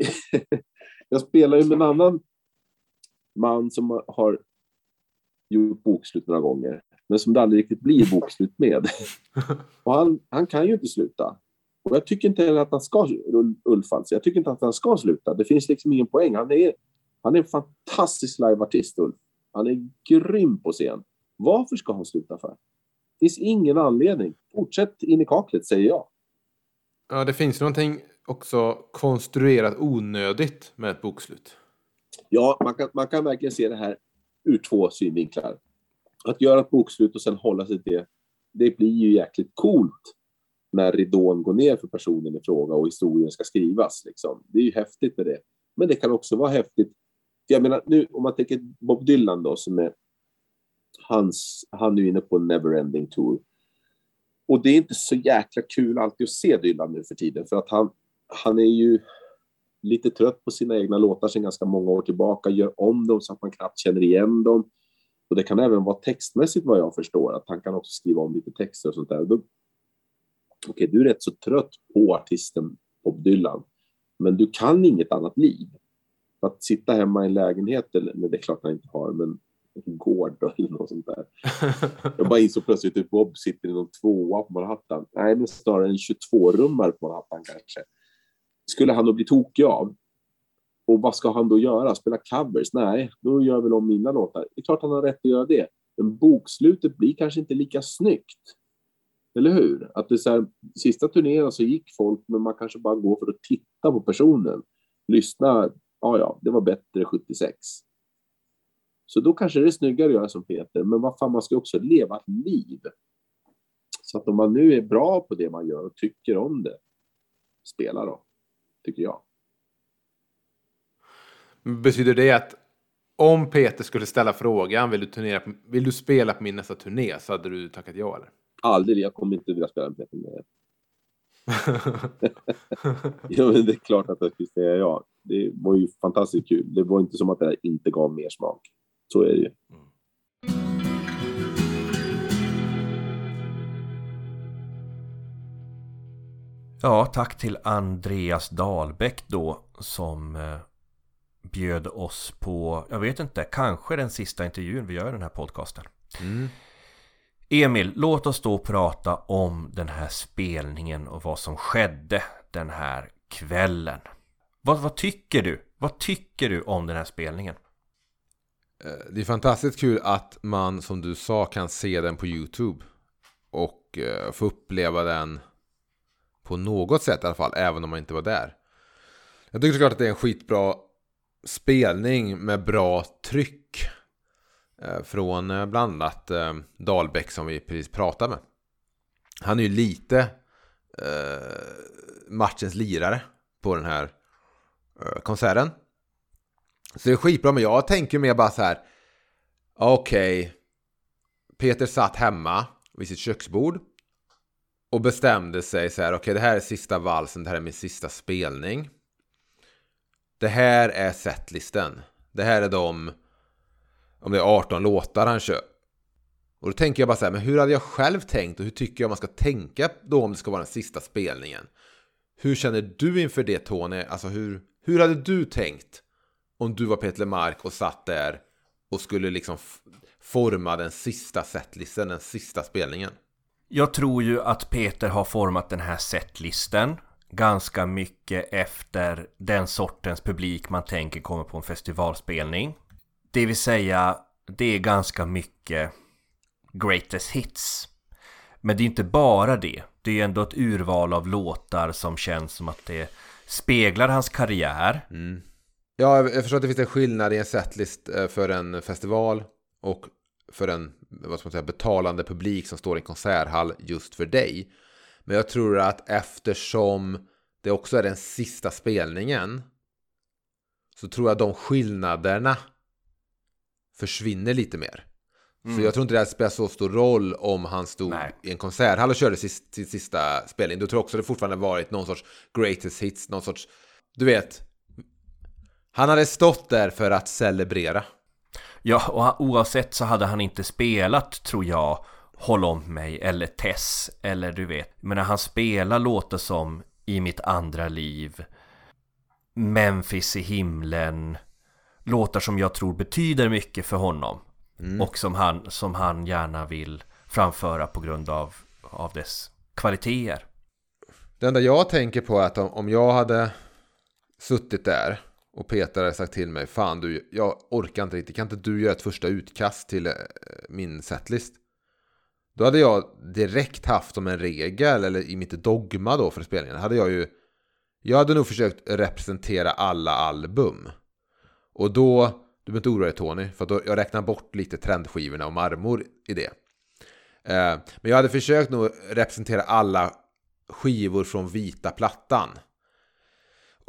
<laughs> jag spelar ju med en annan man som har gjort bokslut några gånger, men som det aldrig riktigt blir bokslut med. <laughs> och han, han kan ju inte sluta. Och jag tycker inte heller att han ska, Ulf alltså, jag tycker inte att han ska sluta. Det finns liksom ingen poäng. Han är, han är en fantastisk liveartist, Ulf. Han är grym på scen. Varför ska han sluta för? Det finns ingen anledning. Fortsätt in i kaklet, säger jag. Ja, det finns någonting också konstruerat onödigt med ett bokslut. Ja, man kan, man kan verkligen se det här ur två synvinklar. Att göra ett bokslut och sen hålla sig till det, det blir ju jäkligt coolt när ridån går ner för personen i fråga och historien ska skrivas. Liksom. Det är ju häftigt med det. Men det kan också vara häftigt. Jag menar, nu om man tänker Bob Dylan då, som är hans, han är inne på en neverending tour. Och det är inte så jäkla kul alltid att se Dylan nu för tiden, för att han, han är ju lite trött på sina egna låtar sedan ganska många år tillbaka, gör om dem så att man knappt känner igen dem. Och det kan även vara textmässigt vad jag förstår, att han kan också skriva om lite texter och sånt där. Okej, okay, du är rätt så trött på artisten Bob Dylan, men du kan inget annat liv. Att sitta hemma i en lägenhet, eller nej, det är klart han inte har, men gård <laughs> eller något sånt där. <laughs> Jag bara insåg plötsligt att Bob sitter i någon tvåa på Manhattan. Nej, men snarare en 22-rummare på Manhattan kanske. Skulle han då bli tokig av? Och vad ska han då göra? Spela covers? Nej, då gör väl om mina låtar. Det är klart han har rätt att göra det. Men bokslutet blir kanske inte lika snyggt. Eller hur? Att det så här, sista turnén så gick folk, men man kanske bara går för att titta på personen. Lyssna, ja ja, det var bättre 76. Så då kanske det är snyggare att göra som Peter, men vad fan, man ska också leva ett liv. Så att om man nu är bra på det man gör och tycker om det, spela då, tycker jag. Betyder det att om Peter skulle ställa frågan, vill du, turnera, vill du spela på min nästa turné, så hade du tackat ja eller? Aldrig, jag kommer inte vilja spela med Peter mer. <laughs> ja, men det är klart att jag skulle säga ja. Det var ju fantastiskt kul. Det var inte som att det inte gav mer smak. Så är det ju. Ja, tack till Andreas Dahlbäck då som eh, bjöd oss på, jag vet inte, kanske den sista intervjun vi gör i den här podcasten. Mm. Emil, låt oss då prata om den här spelningen och vad som skedde den här kvällen. Vad, vad tycker du? Vad tycker du om den här spelningen? Eh, det är fantastiskt kul att man, som du sa, kan se den på YouTube. Och eh, få uppleva den på något sätt i alla fall, även om man inte var där. Jag tycker såklart att det är en skitbra spelning med bra tryck. Eh, från bland annat Dahlbäck som vi precis pratade med. Han är ju lite matchens lirare på den här konserten. Så det är skitbra, men jag tänker mer bara så här. Okej. Peter satt hemma vid sitt köksbord. Och bestämde sig så här. Okej, det här är sista valsen. Det här är min sista spelning. Det här är setlisten. Det här är de... Om det är 18 låtar han kör. Och då tänker jag bara så här. Men hur hade jag själv tänkt? Och hur tycker jag man ska tänka då om det ska vara den sista spelningen? Hur känner du inför det Tony? Alltså hur, hur hade du tänkt? Om du var Peter Lemark och satt där och skulle liksom forma den sista setlisten, den sista spelningen. Jag tror ju att Peter har format den här setlisten ganska mycket efter den sortens publik man tänker kommer på en festivalspelning. Det vill säga, det är ganska mycket greatest hits. Men det är inte bara det. Det är ändå ett urval av låtar som känns som att det speglar hans karriär. Ja, jag förstår att det finns en skillnad i en setlist eh, för en festival och för en vad ska man säga, betalande publik som står i en konserthall just för dig. Men jag tror att eftersom det också är den sista spelningen så tror jag de skillnaderna försvinner lite mer. Så jag tror inte det spelar så stor roll om han stod Nej. i en konserthall och körde sin sista spelning. Då tror jag också det fortfarande varit någon sorts greatest hits, någon sorts, du vet. Han hade stått där för att celebrera. Ja, och oavsett så hade han inte spelat, tror jag, Håll om mig eller Tess eller du vet. Men när han spelar låtar som I mitt andra liv, Memphis i himlen, låtar som jag tror betyder mycket för honom. Och som han, som han gärna vill framföra på grund av, av dess kvaliteter. Det enda jag tänker på är att om, om jag hade suttit där och Peter hade sagt till mig Fan du, jag orkar inte riktigt, kan inte du göra ett första utkast till eh, min setlist? Då hade jag direkt haft som en regel, eller i mitt dogma då för spelningen, hade jag ju Jag hade nog försökt representera alla album. Och då, du behöver inte oroa dig Tony, för då, jag räknar bort lite trendskivorna och marmor i det. Eh, men jag hade försökt nog representera alla skivor från vita plattan.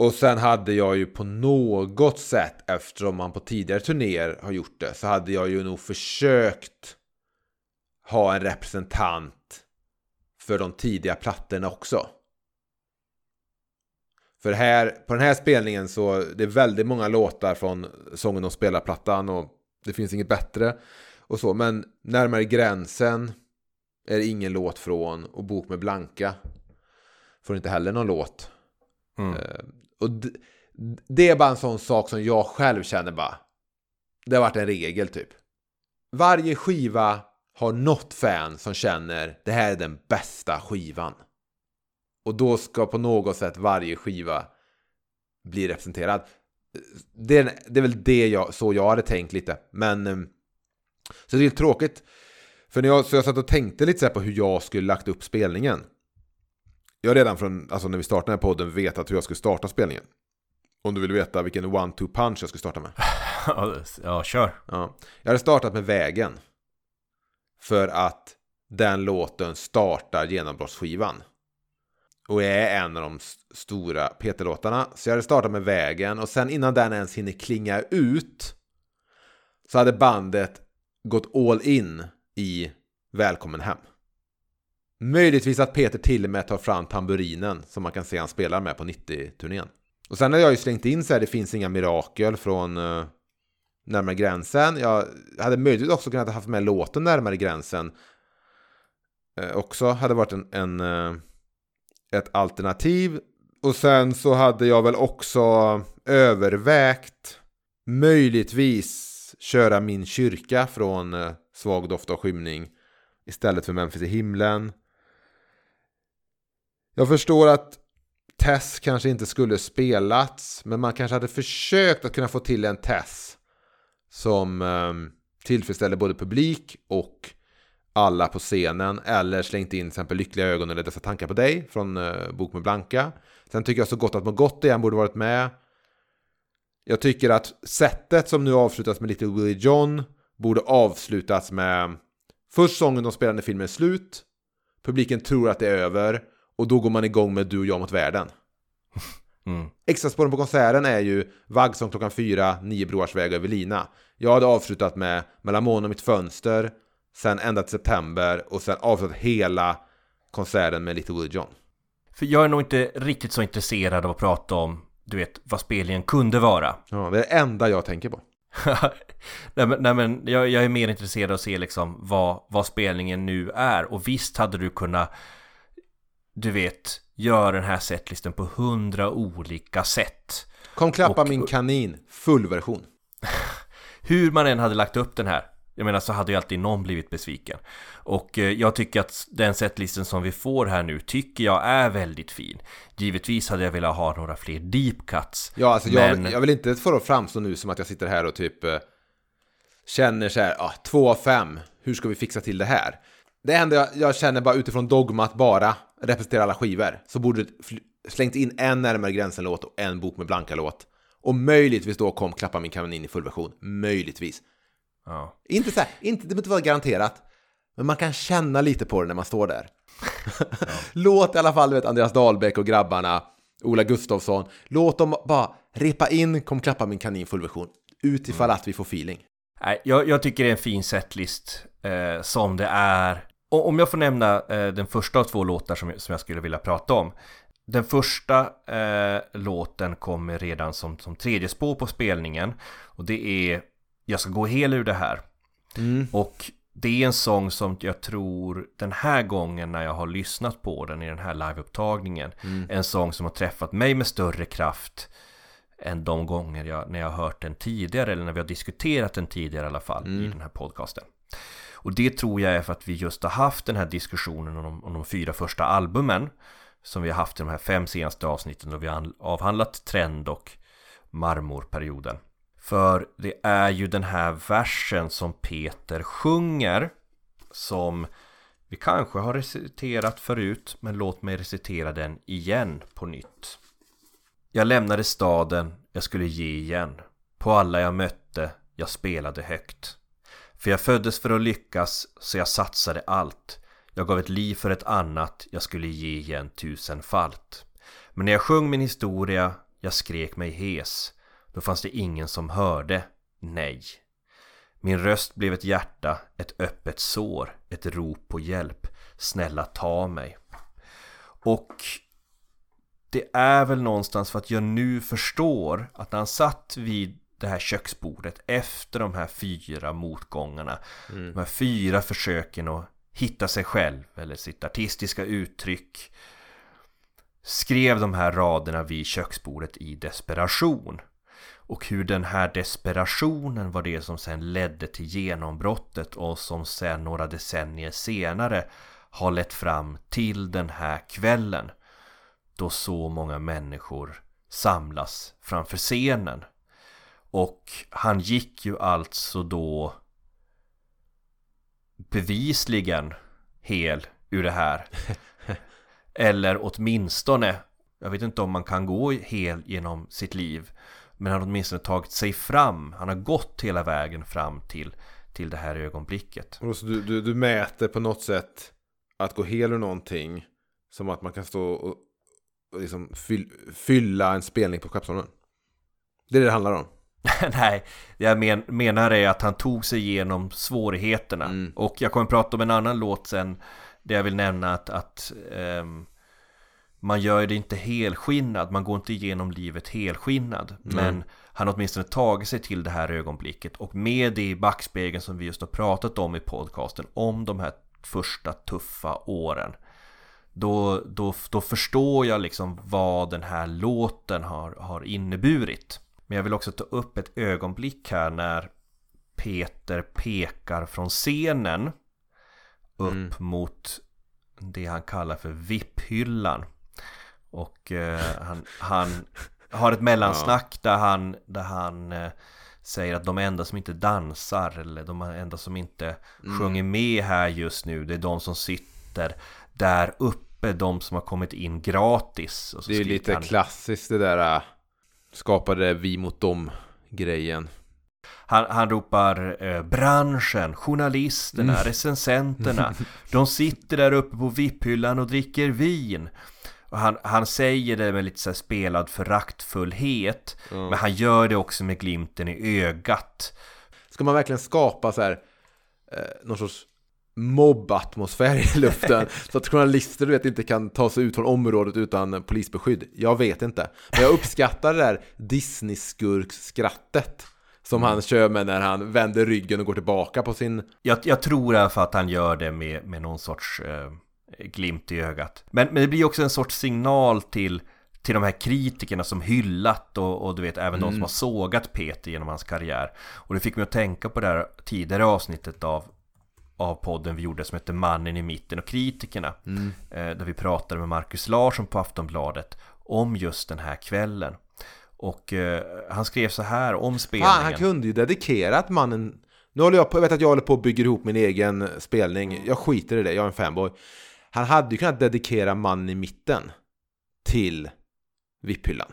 Och sen hade jag ju på något sätt, eftersom man på tidigare turnéer har gjort det, så hade jag ju nog försökt ha en representant för de tidiga plattorna också. För här, på den här spelningen så det är väldigt många låtar från sången och spelarplattan och det finns inget bättre och så. Men närmare gränsen är det ingen låt från och Bok med Blanka får inte heller någon låt. Mm. Och det är bara en sån sak som jag själv känner bara. Det har varit en regel typ. Varje skiva har något fan som känner det här är den bästa skivan. Och då ska på något sätt varje skiva bli representerad. Det är, det är väl det jag, så jag hade tänkt lite. Men ehm, så det är tråkigt. För när jag, så jag satt och tänkte lite så här på hur jag skulle lagt upp spelningen. Jag redan från, alltså när vi startade den här podden, vetat hur jag skulle starta spelningen. Om du vill veta vilken one-two punch jag skulle starta med. <laughs> ja, kör. Ja. Jag hade startat med Vägen. För att den låten startar genombrottsskivan. Och är en av de st- stora Peter-låtarna. Så jag hade startat med Vägen och sen innan den ens hinner klinga ut så hade bandet gått all in i Välkommen hem. Möjligtvis att Peter till och med tar fram tamburinen som man kan se han spelar med på 90-turnén. Och sen har jag ju slängt in så här, det finns inga mirakel från uh, närmare gränsen. Jag hade möjligtvis också kunnat ha haft med låten närmare gränsen. Uh, också hade varit en, en uh, ett alternativ. Och sen så hade jag väl också övervägt möjligtvis köra min kyrka från uh, Svag doft av skymning istället för Memphis i himlen. Jag förstår att Tess kanske inte skulle spelats, men man kanske hade försökt att kunna få till en Tess som eh, tillfredsställer både publik och alla på scenen eller slängt in till exempel Lyckliga ögon eller Dessa tankar på dig från eh, Bok med Blanka. Sen tycker jag så gott att må gott igen borde varit med. Jag tycker att sättet som nu avslutas med Little Willie John borde avslutats med först sången de spelar när filmen är slut. Publiken tror att det är över och då går man igång med Du och jag mot världen. <laughs> Mm. Extraspåren på konserten är ju Vaggsång klockan fyra, Nio broars väg över lina. Jag hade avslutat med Mellan månen och mitt fönster, sen ända till september och sen avslutat hela konserten med Little Willie John. För jag är nog inte riktigt så intresserad av att prata om, du vet, vad spelningen kunde vara. Ja, det är det enda jag tänker på. <laughs> nej, men, nej men jag, jag är mer intresserad av att se liksom vad, vad spelningen nu är. Och visst hade du kunnat, du vet, göra den här setlisten på hundra olika sätt. Kom klappa Och- min kanin, full version. <laughs> Hur man än hade lagt upp den här jag menar så hade ju alltid någon blivit besviken Och eh, jag tycker att den setlisten som vi får här nu tycker jag är väldigt fin Givetvis hade jag velat ha några fler deep cuts Ja, alltså jag, Men- jag vill inte få det framstå nu som att jag sitter här och typ eh, känner så här, ah, två av fem, hur ska vi fixa till det här? Det enda jag, jag känner bara utifrån dogma att bara representera alla skivor, så borde det slängt in en närmare gränsen-låt och en bok med blanka-låt. Och möjligtvis då kom Klappa min kanin i full version. Möjligtvis. ja. Inte så här, inte, det behöver inte vara garanterat. Men man kan känna lite på det när man står där. <laughs> Låt i alla fall, vet, Andreas Dahlbäck och grabbarna, Ola Gustafsson, låt dem bara repa in Kom klappa min kanin full version. Utifall att vi får feeling. Nej, jag, jag tycker det är en fin setlist eh, som det är. Och om jag får nämna eh, den första av två låtar som, som jag skulle vilja prata om. Den första eh, låten kommer redan som, som tredje spår på spelningen. Och det är Jag ska gå hel ur det här. Och det är en sång som jag tror den här gången när jag har lyssnat på den i den här liveupptagningen. En sång som har träffat mig med större kraft än de gånger jag, när jag har hört den tidigare eller när vi har diskuterat den tidigare i alla fall i den här podcasten. Och det tror jag är för att vi just har haft den här diskussionen om de, om de fyra första albumen som vi har haft i de här fem senaste avsnitten då vi har avhandlat trend och marmorperioden. För det är ju den här versen som Peter sjunger som vi kanske har reciterat förut men låt mig recitera den igen på nytt. Jag lämnade staden, jag skulle ge igen. På alla jag mötte, jag spelade högt. För jag föddes för att lyckas, så jag satsade allt. Jag gav ett liv för ett annat, jag skulle ge igen tusenfalt. Men när jag sjöng min historia, jag skrek mig hes. Då fanns det ingen som hörde, nej. Min röst blev ett hjärta, ett öppet sår, ett rop på hjälp. Snälla ta mig. Och det är väl någonstans för att jag nu förstår att när han satt vid det här köksbordet efter de här fyra motgångarna, de här fyra försöken att hitta sig själv eller sitt artistiska uttryck, skrev de här raderna vid köksbordet i desperation. Och hur den här desperationen var det som sen ledde till genombrottet och som sen några decennier senare har lett fram till den här kvällen då så många människor samlas framför scenen. Och han gick ju alltså då bevisligen hel ur det här. <laughs> Eller åtminstone, jag vet inte om man kan gå hel genom sitt liv. Men han har åtminstone tagit sig fram, han har gått hela vägen fram till, till det här ögonblicket. Du, du, du mäter på något sätt att gå hel ur någonting som att man kan stå och, liksom fyll, fylla en spelning på Skeppsholmen. Det är det det handlar om. <laughs> Nej, det jag men, menar är att han tog sig igenom svårigheterna. Mm. Och jag kommer prata om en annan låt sen. Där jag vill nämna att, att ehm, man gör det inte helskinnad. Man går inte igenom livet helskinnad. Men han har åtminstone tagit sig till det här ögonblicket. Och med det i backspegeln som vi just har pratat om i podcasten. Om de här första tuffa åren. Då, då, då förstår jag liksom vad den här låten har, har inneburit. Men jag vill också ta upp ett ögonblick här när Peter pekar från scenen upp Mm. mot det han kallar för VIP-hyllan. Och eh, han, han har ett mellansnack där han, där han eh, säger att de enda som inte dansar eller de enda som inte Mm. sjunger med här just nu det är de som sitter där uppe, de som har kommit in gratis. Det är lite han, klassiskt det där äh, skapade vi mot dem grejen. Han, han ropar eh, branschen, journalisterna, Mm. recensenterna. <laughs> De sitter där uppe på VIP-hyllan och dricker vin. Och han, han säger det med lite så spelad föraktfullhet. Men han gör det också med glimten i ögat. Ska man verkligen skapa så här eh, någon sorts mobbatmosfär i <laughs> luften så att journalister du vet inte kan ta sig ut från området utan polisbeskydd? Jag vet inte. Men jag uppskattar det där Disney-skurk-skrattet som han kör med när han vänder ryggen och går tillbaka på sin... Jag, jag tror fall att han gör det med, med någon sorts eh, glimt i ögat. Men, men det blir också en sorts signal till, till de här kritikerna som hyllat och, och du vet även de som har sågat Peter genom hans karriär. Och det fick mig att tänka på det här tidigare avsnittet av av podden vi gjorde som heter Mannen i mitten och kritikerna. Eh, där vi pratade med Marcus Larsson på Aftonbladet om just den här kvällen. Och eh, han skrev så här om spelningen. Fan, han kunde ju dedikerat mannen... Nu håller jag på, jag vet att jag håller på och bygger ihop min egen spelning. Jag skiter i det, jag är en fanboy. Han hade ju kunnat dedikera mannen i mitten till VIP-hyllan.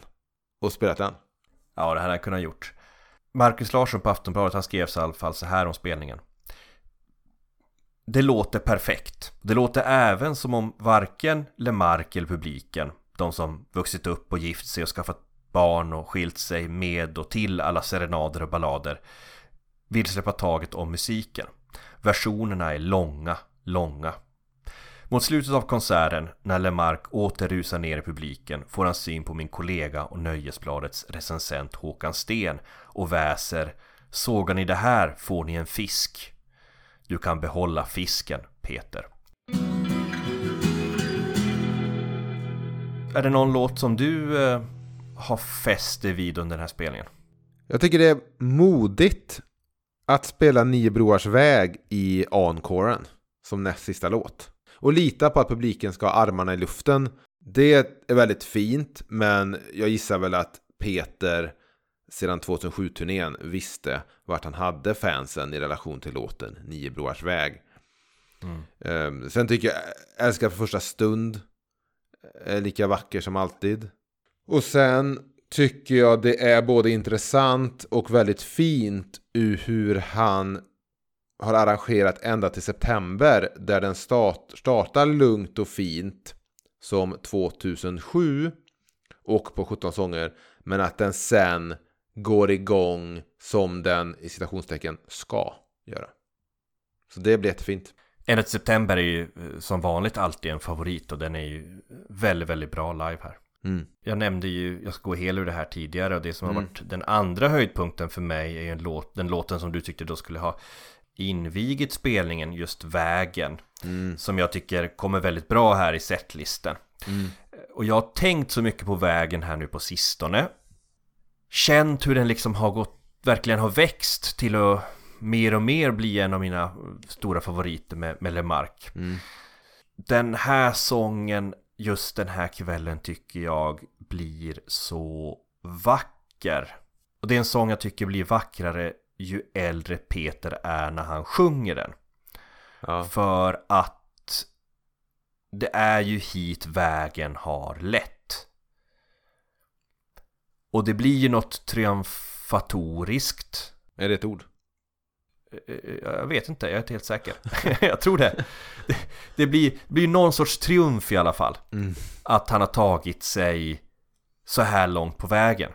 Och spelat den. Ja, det hade han kunnat gjort. Marcus Larsson på Aftonbladet, han skrev i alla fall så här om spelningen. Det låter perfekt. Det låter även som om varken Lemark eller publiken, de som vuxit upp och gift sig och skaffat barn och skilt sig med och till alla serenader och ballader, vill släppa taget om musiken. Versionerna är långa, långa. Mot slutet av konserten, när Lemark åter rusar ner i publiken, får han syn på min kollega och Nöjesbladets recensent Håkan Sten och väser Sågar ni det här får ni en fisk. Du kan behålla fisken, Peter. Är det någon låt som du eh, har fäst dig vid under den här spelningen? Jag tycker det är modigt att spela Nio Broars väg i encoren som näst sista låt. Och lita på att publiken ska ha armarna i luften. Det är väldigt fint, men jag gissar väl att Peter sedan 2007-turnén visste vart han hade fansen i relation till låten Nio Broars väg. Ehm, sen tycker jag Älskar för första stund är lika vacker som alltid. Och sen tycker jag det är både intressant och väldigt fint ur hur han har arrangerat ända till september där den start, startar lugnt och fint som 2007 och på 17 sånger men att den sen går igång som den i citationstecken ska göra. Så det blir jättefint. Enligt September är ju eh, som vanligt alltid en favorit och den är ju väldigt, väldigt bra live här. Mm. Jag nämnde ju, jag ska gå hel ur det här tidigare och det som har Mm. varit den andra höjdpunkten för mig är ju en låt, den låten som du tyckte då skulle ha invigit spelningen, just Vägen. Mm. Som jag tycker kommer väldigt bra här i setlisten. Mm. Och jag har tänkt så mycket på Vägen här nu på sistone. Känt hur den liksom har gått, verkligen har växt till att mer och mer bli en av mina stora favoriter med, med Lemark. Mm. Den här sången, just den här kvällen tycker jag blir så vacker. Och det är en sång jag tycker blir vackrare ju äldre Peter är när han sjunger den. Ja. För att det är ju hit vägen har lett. Och det blir ju något triumfatoriskt. Är det ett ord? Eh, Jag vet inte, jag är inte helt säker. <laughs> jag tror det. Det, det blir, blir någon sorts triumf i alla fall. Mm. Att han har tagit sig så här långt på vägen.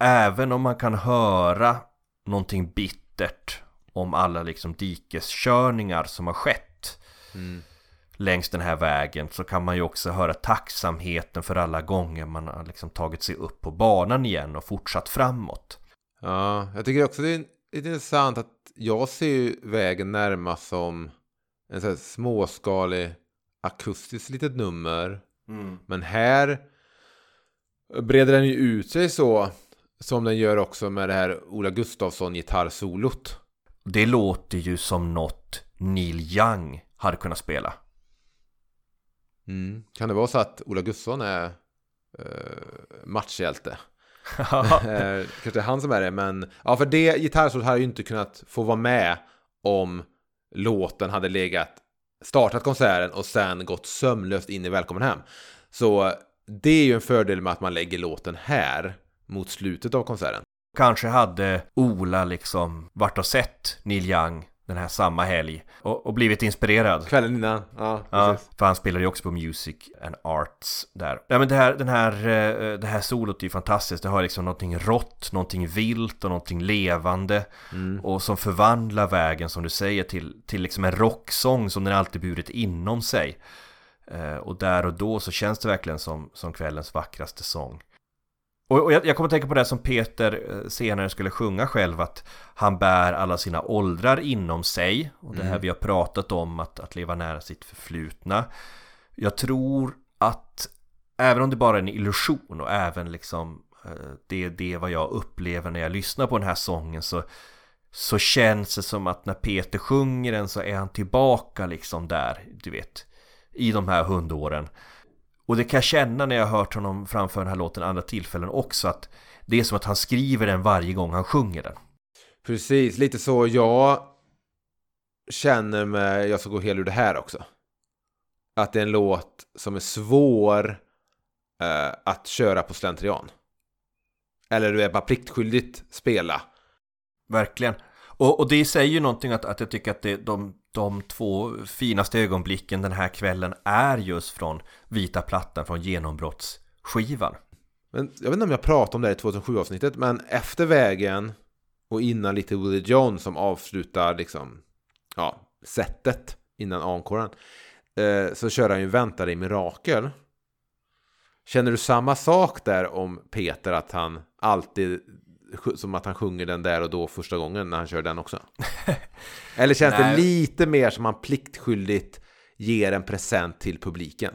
Även om man kan höra någonting bittert om alla liksom dikeskörningar som har skett Mm. Längs den här vägen så kan man ju också höra tacksamheten för alla gånger man har liksom tagit sig upp på banan igen och fortsatt framåt. Ja, jag tycker också det är lite intressant att jag ser ju vägen närmast som en sån här småskalig akustiskt litet nummer. Men här breder den ju ut sig så som den gör också med det här Ola Gustafsson gitarrsolot. Det låter ju som något Neil Young hade kunnat spela. Mm. Kan det vara så att Ola Gustafsson är eh, matchhjälte? <laughs> Eh, Kanske det är han som är det, men ja, för det gitarrsolot hade ju inte kunnat få vara med om låten hade legat startat konserten och sen gått sömlöst in i Välkommen hem. Så det är ju en fördel med att man lägger låten här mot slutet av konserten. Kanske hade Ola liksom varit och sett Neil Young den här samma helg och, och blivit inspirerad. Kvällen innan, ja, Ja, för han spelar ju också på Music and Arts där. Ja men det här, den här, eh, det här solot är ju fantastiskt. Det har liksom någonting rått, någonting vilt och någonting levande. Mm. Och som förvandlar vägen som du säger till, till liksom en rocksång som den alltid burit inom sig. Eh, och där och då så känns det verkligen som, som kvällens vackraste sång. Och, och jag, jag kommer att tänka på det som Peter eh, senare skulle sjunga själv att han bär alla sina åldrar inom sig och det här Mm. vi har pratat om att, att leva nära sitt förflutna. Jag tror att även om det bara är en illusion och även liksom eh, det är det vad jag upplever när jag lyssnar på den här sången så så känns det som att när Peter sjunger den så är han tillbaka liksom där, du vet, i de här hundåren. Och det kan jag känna när jag har hört honom framföra den här låten andra tillfällen också att det är som att han skriver den varje gång han sjunger den. Precis, lite så jag känner med Jag ska gå hel ur det här också. Att det är en låt som är svår eh, att köra på slentrian. Eller du är bara pliktskyldigt spela. Verkligen. Och, och det säger ju någonting att, att jag tycker att det, de, de två finaste ögonblicken den här kvällen är just från Vita plattan, från genombrottsskivan. Men jag vet inte om jag pratade om det här i 2007-avsnittet, men efter vägen och innan lite Willie John som avslutar liksom, ja, sättet innan encoren, eh, så kör han ju Vänta dig mirakel. Känner du samma sak där om Peter, att han alltid, som att han sjunger den där och då första gången när han kör den också? <laughs> Eller känns det lite mer som han pliktskyldigt ger en present till publiken?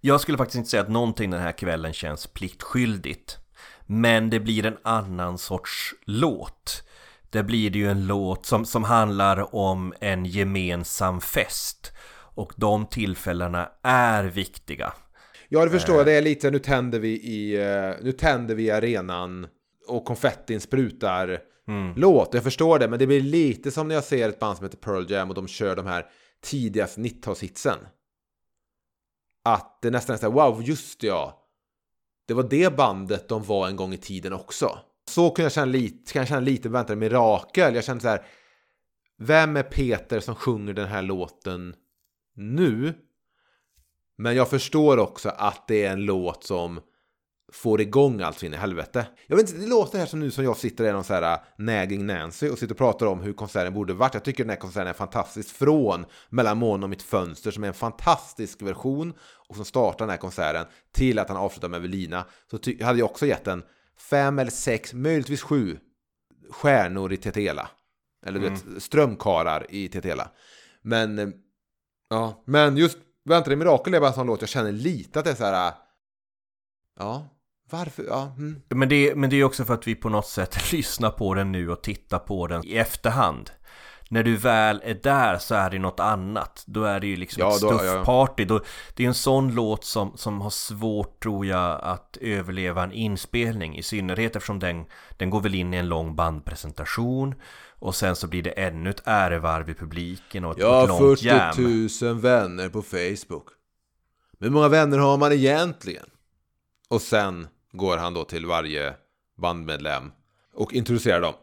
Jag skulle faktiskt inte säga att någonting den här kvällen känns pliktskyldigt. Men det blir en annan sorts låt. Det blir det ju en låt som, som handlar om en gemensam fest. Och de tillfällena är viktiga. Ja, det förstår jag. Det är lite, nu tänder vi i, eh, nu tänder vi arenan och konfettin sprutar låt. Jag förstår det, men det blir lite som när jag ser ett band som heter Pearl Jam och de kör de här tidigaste 90-talshitsen. Att det nästan är så här, wow, just ja. Det var det bandet de var en gång i tiden också. Så kan jag känna lite, kan jag känna lite vänta, mirakel. Jag känner så här, vem är Peter som sjunger den här låten nu? Men jag förstår också att det är en låt som får igång allt så in i helvete. Jag vet inte, det låter här som nu som jag sitter i någon så här äh, nagging Nancy och sitter och pratar om hur konserten borde varit. Jag tycker den här konserten är fantastisk. Från Mellan månen och mitt fönster som är en fantastisk version och som startar den här konserten till att han avslutar med Evelina så hade jag också gett en fem eller sex, möjligtvis sju stjärnor i Tetela. Eller du vet, strömkarar i Tetela. Men, eh, ja, men just Vänta dig mirakel är bara en sån låt jag känner lite att det är så här. äh, Ja, varför? Ja, mm. Men det, men det är också för att vi på något sätt <laughs> lyssnar på den nu och tittar på den i efterhand. när du väl är där så är det något annat. Då är det ju liksom Ja, ett då- stuffparty. Då, det är en sån låt som, som har svårt, tror jag, att överleva en inspelning. I synnerhet eftersom den, den går väl in i en lång bandpresentation. Och sen så blir det ännu ett ärevarv i publiken och ett, Jag ett långt 40 jam. 000 vänner på Facebook. Men hur många vänner har man egentligen? Och sen går han då till varje bandmedlem och introducerar dem.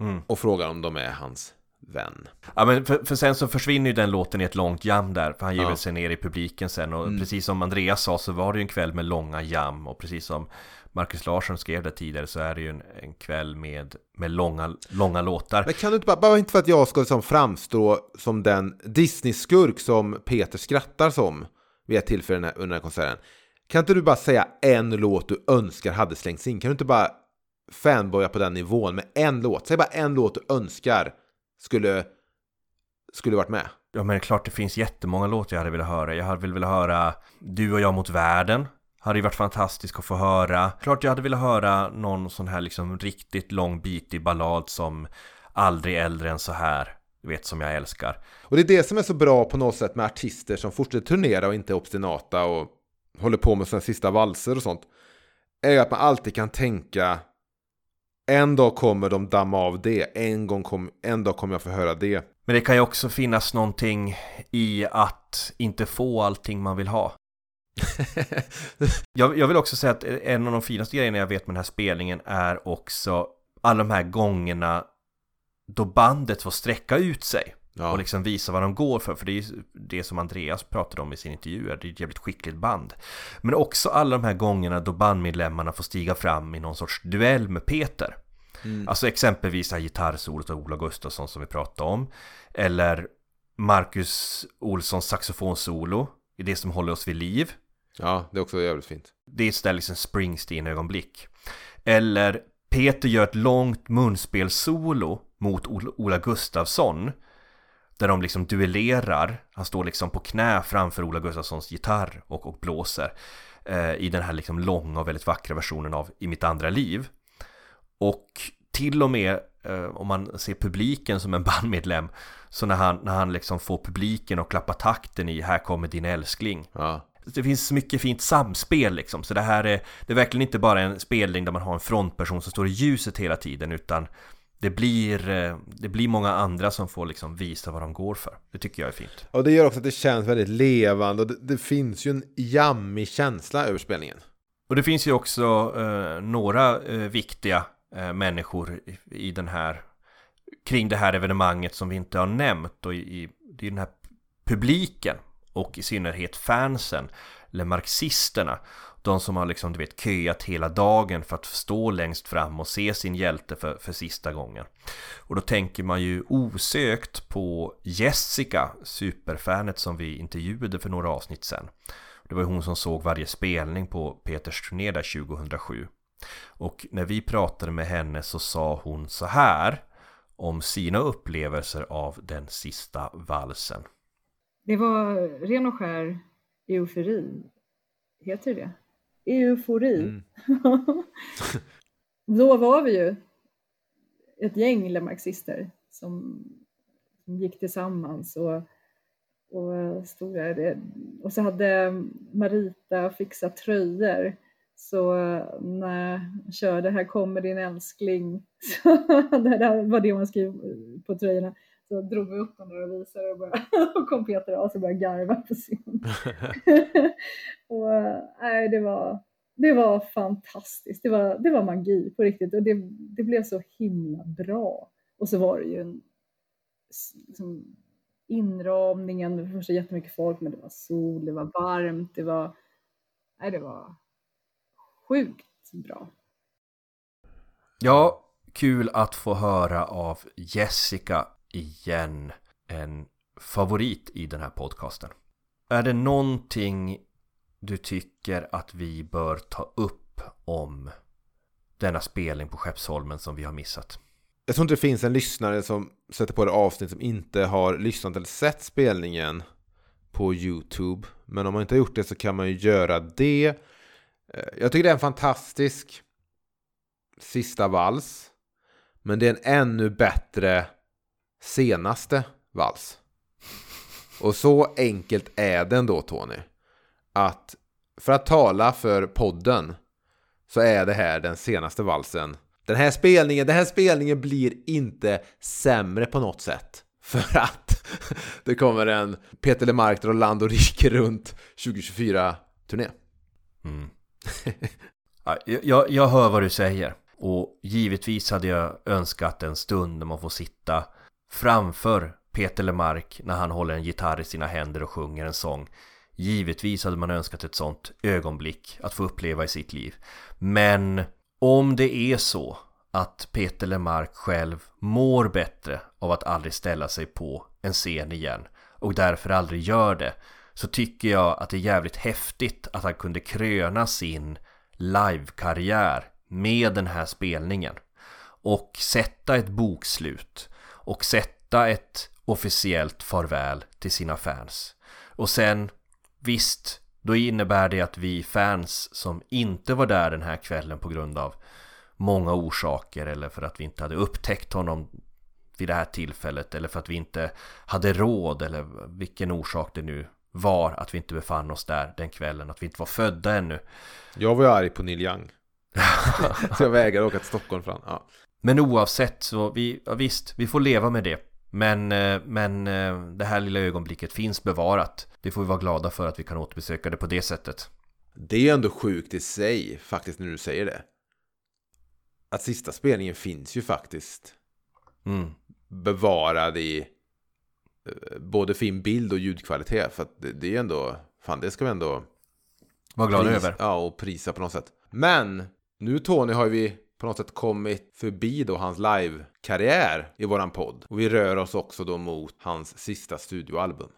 Mm. Och frågar om de är hans vän. Ja men för, för sen så försvinner ju den låten i ett långt jam där För han ger Ja. sig ner i publiken sen och Mm. precis som Andreas sa så var det ju en kväll med långa jam Och precis som Marcus Larsson skrev det tidigare så är det ju en, en kväll med, med långa, långa låtar Men kan du inte bara, bara inte för att jag ska liksom framstå som den Disney-skurk som Peter skrattar som vid ett tillfälle under den här konserten. Kan inte du bara säga en låt du önskar hade slängts in? Kan du inte bara fanboya på den nivån med en låt? Säg bara en låt du önskar skulle, skulle varit med. Ja men det är klart det finns jättemånga låtar jag hade velat höra Jag hade väl velat höra Du och jag mot världen Hade ju varit fantastiskt att få höra Klart jag hade velat höra någon sån här liksom riktigt lång bitig ballad som Aldrig äldre än så här Du vet som jag älskar Och det är det som är så bra på något sätt med artister som fortsätter turnera och inte är obstinata och håller på med sina sista valser och sånt. Är att man alltid kan tänka en dag kommer de damma av det, en, gång kom, en dag kommer jag få höra det. Men det kan ju också finnas någonting i att inte få allting man vill ha. <laughs> Jag, jag vill också säga att en av de finaste grejerna jag vet med den här spelningen är också alla de här gångerna då bandet får sträcka ut sig Ja. och liksom visa vad de går för. För det är det som Andreas pratade om i sin intervju, det är ett jävligt skickligt band. Men också alla de här gångerna då bandmedlemmarna får stiga fram i någon sorts duell med Peter. Mm. Alltså exempelvis det här gitarrsolot av Ola Gustafsson som vi pratade om. Eller Marcus Olssons saxofonsolo i det som håller oss vid liv. ja, det är också jävligt fint. Det är ett ställe liksom Springsteen-ögonblick. Eller Peter gör ett långt munspelssolo mot Ol- Ola Gustafsson. Där de liksom duellerar. Han står liksom på knä framför Ola Gustafssons gitarr och, och blåser. Eh, I den här liksom långa och väldigt vackra versionen av I mitt andra liv. Och till och med eh, om man ser publiken som en <laughs> bandmedlem. Så när han, när han liksom får publiken att klappa takten i Här kommer din älskling. Ja. Det finns så mycket fint samspel liksom. Så det här är, det är verkligen inte bara en spelning där man har en frontperson som står i ljuset hela tiden. Utan det blir, eh, det blir många andra som får liksom visa vad de går för. Det tycker jag är fint. Och det gör också att det känns väldigt levande och det, det finns ju en jammig känsla över spelningen. Och det finns ju också eh, några eh, viktiga eh, människor i, i den här kring det här evenemanget som vi inte har nämnt och i, i det är den här publiken och i synnerhet fansen eller marxisterna de som har liksom du vet köat hela dagen för att stå längst fram och se sin hjälte för, för sista gången och då tänker man ju osökt på Jessica superfanet som vi intervjuade för några avsnitt sen det var ju hon som såg varje spelning på Peters turné där 2007. Och när vi pratade med henne så sa hon så här om sina upplevelser av den sista valsen. Det var ren och skär eufori. Heter det Eufori. Mm. <laughs> Då var vi ju ett gäng marxister som, som gick tillsammans och, och stod där. Och så hade Marita fixat tröjor. Så när jag körde Här kommer din älskling, <laughs> så det var det man skrev på tröjorna. Så drog vi upp dem där och visade och, bara, <laughs> och kom Peter av och började garva på scen. <laughs> och nej, det var, det var fantastiskt. Det var, det var magi på riktigt och det, det blev så himla bra. Och så var det ju en liksom, inramningen, det var först jättemycket folk men det var sol, det var varmt, det var, nej, det var sjukt bra. Ja, kul att få höra av Jessica igen. En favorit i den här podcasten. Är det någonting du tycker att vi bör ta upp om denna spelning på Skeppsholmen som vi har missat? Jag tror inte det finns en lyssnare som sätter på det avsnitt som inte har lyssnat eller sett spelningen på YouTube. Men om man inte har gjort det så kan man ju göra det. Eh, jag tycker det är en fantastisk sista vals. Men det är en ännu bättre senaste vals. Och så enkelt är den då Tony. Att för att tala för podden så är det här den senaste valsen. Den här spelningen, den här spelningen blir inte sämre på något sätt. För att <laughs> det kommer en Peter Lemark och Rike runt 2024-turné. Mm. Jag, jag hör vad du säger. Och givetvis hade jag önskat en stund när man får sitta framför Peter Lemark när han håller en gitarr i sina händer och sjunger en sång. Givetvis hade man önskat ett sånt ögonblick att få uppleva i sitt liv. Men om det är så att Peter Lemark själv mår bättre av att aldrig ställa sig på en scen igen och därför aldrig gör det så tycker jag att det är jävligt häftigt att han kunde kröna sin livekarriär med den här spelningen och sätta ett bokslut och sätta ett officiellt farväl till sina fans. Och sen, visst, då innebär det att vi fans som inte var där den här kvällen på grund av många orsaker eller för att vi inte hade upptäckt honom vid det här tillfället eller för att vi inte hade råd eller vilken orsak det nu var att vi inte befann oss där den kvällen, att vi inte var födda ännu. Jag var ju arg på Neil Young. <laughs> så jag vägrade åka till Stockholm fram. Ja. Men oavsett så, vi, ja, visst, vi får leva med det. Men, eh, men eh, det här lilla ögonblicket finns bevarat. Det får vi vara glada för att vi kan återbesöka det på det sättet. Det är ju ändå sjukt i sig faktiskt när du säger det. Att sista spelningen finns ju faktiskt Mm. bevarad i eh, både fin bild och ljudkvalitet. För att det, det är ändå, fan det ska vi ändå Var glada över. Ja, och prisa på något sätt. Men nu Tony har vi på något sätt kommit förbi då hans live-karriär i våran podd. Och vi rör oss också då mot hans sista studioalbum.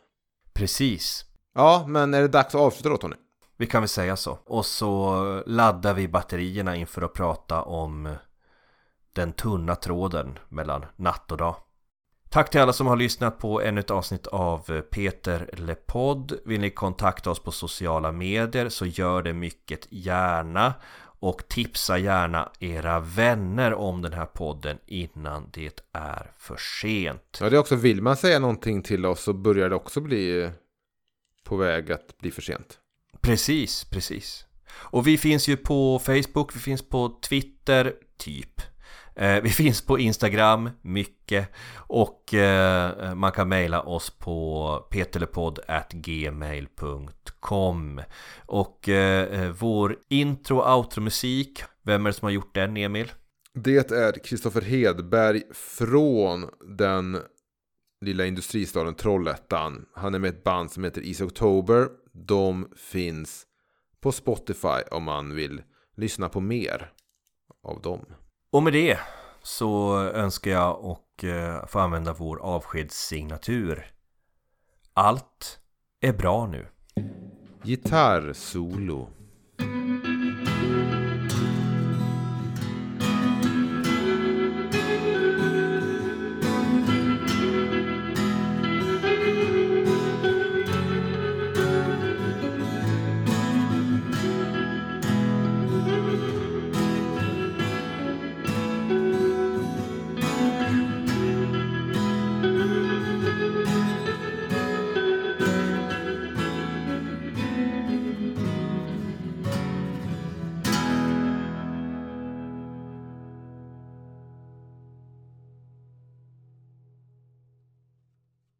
Precis. Ja, men är det dags att avsluta då Tony? Vi kan väl säga så. Och så laddar vi batterierna inför att prata om den tunna tråden mellan natt och dag. Tack till alla som har lyssnat på ännu ett avsnitt av Peter Lepodd. Vill ni kontakta oss på sociala medier så gör det mycket gärna. Och tipsa gärna era vänner om den här podden innan det är för sent. Ja, det är också, vill man säga någonting till oss så börjar det också bli eh, på väg att bli för sent. Precis, precis. Och vi finns ju på Facebook, vi finns på Twitter, typ. Eh, vi finns på Instagram, mycket. Och eh, man kan mejla oss på gmail.com Och eh, vår intro och outro-musik, vem är det som har gjort den, Emil? Det är Kristoffer Hedberg från den lilla industristaden Trollhättan. Han är med ett band som heter Easy October. De finns på Spotify om man vill lyssna på mer av dem. Och med det så önskar jag och eh, få använda vår avskedssignatur. Allt är bra nu. Gitarrsolo.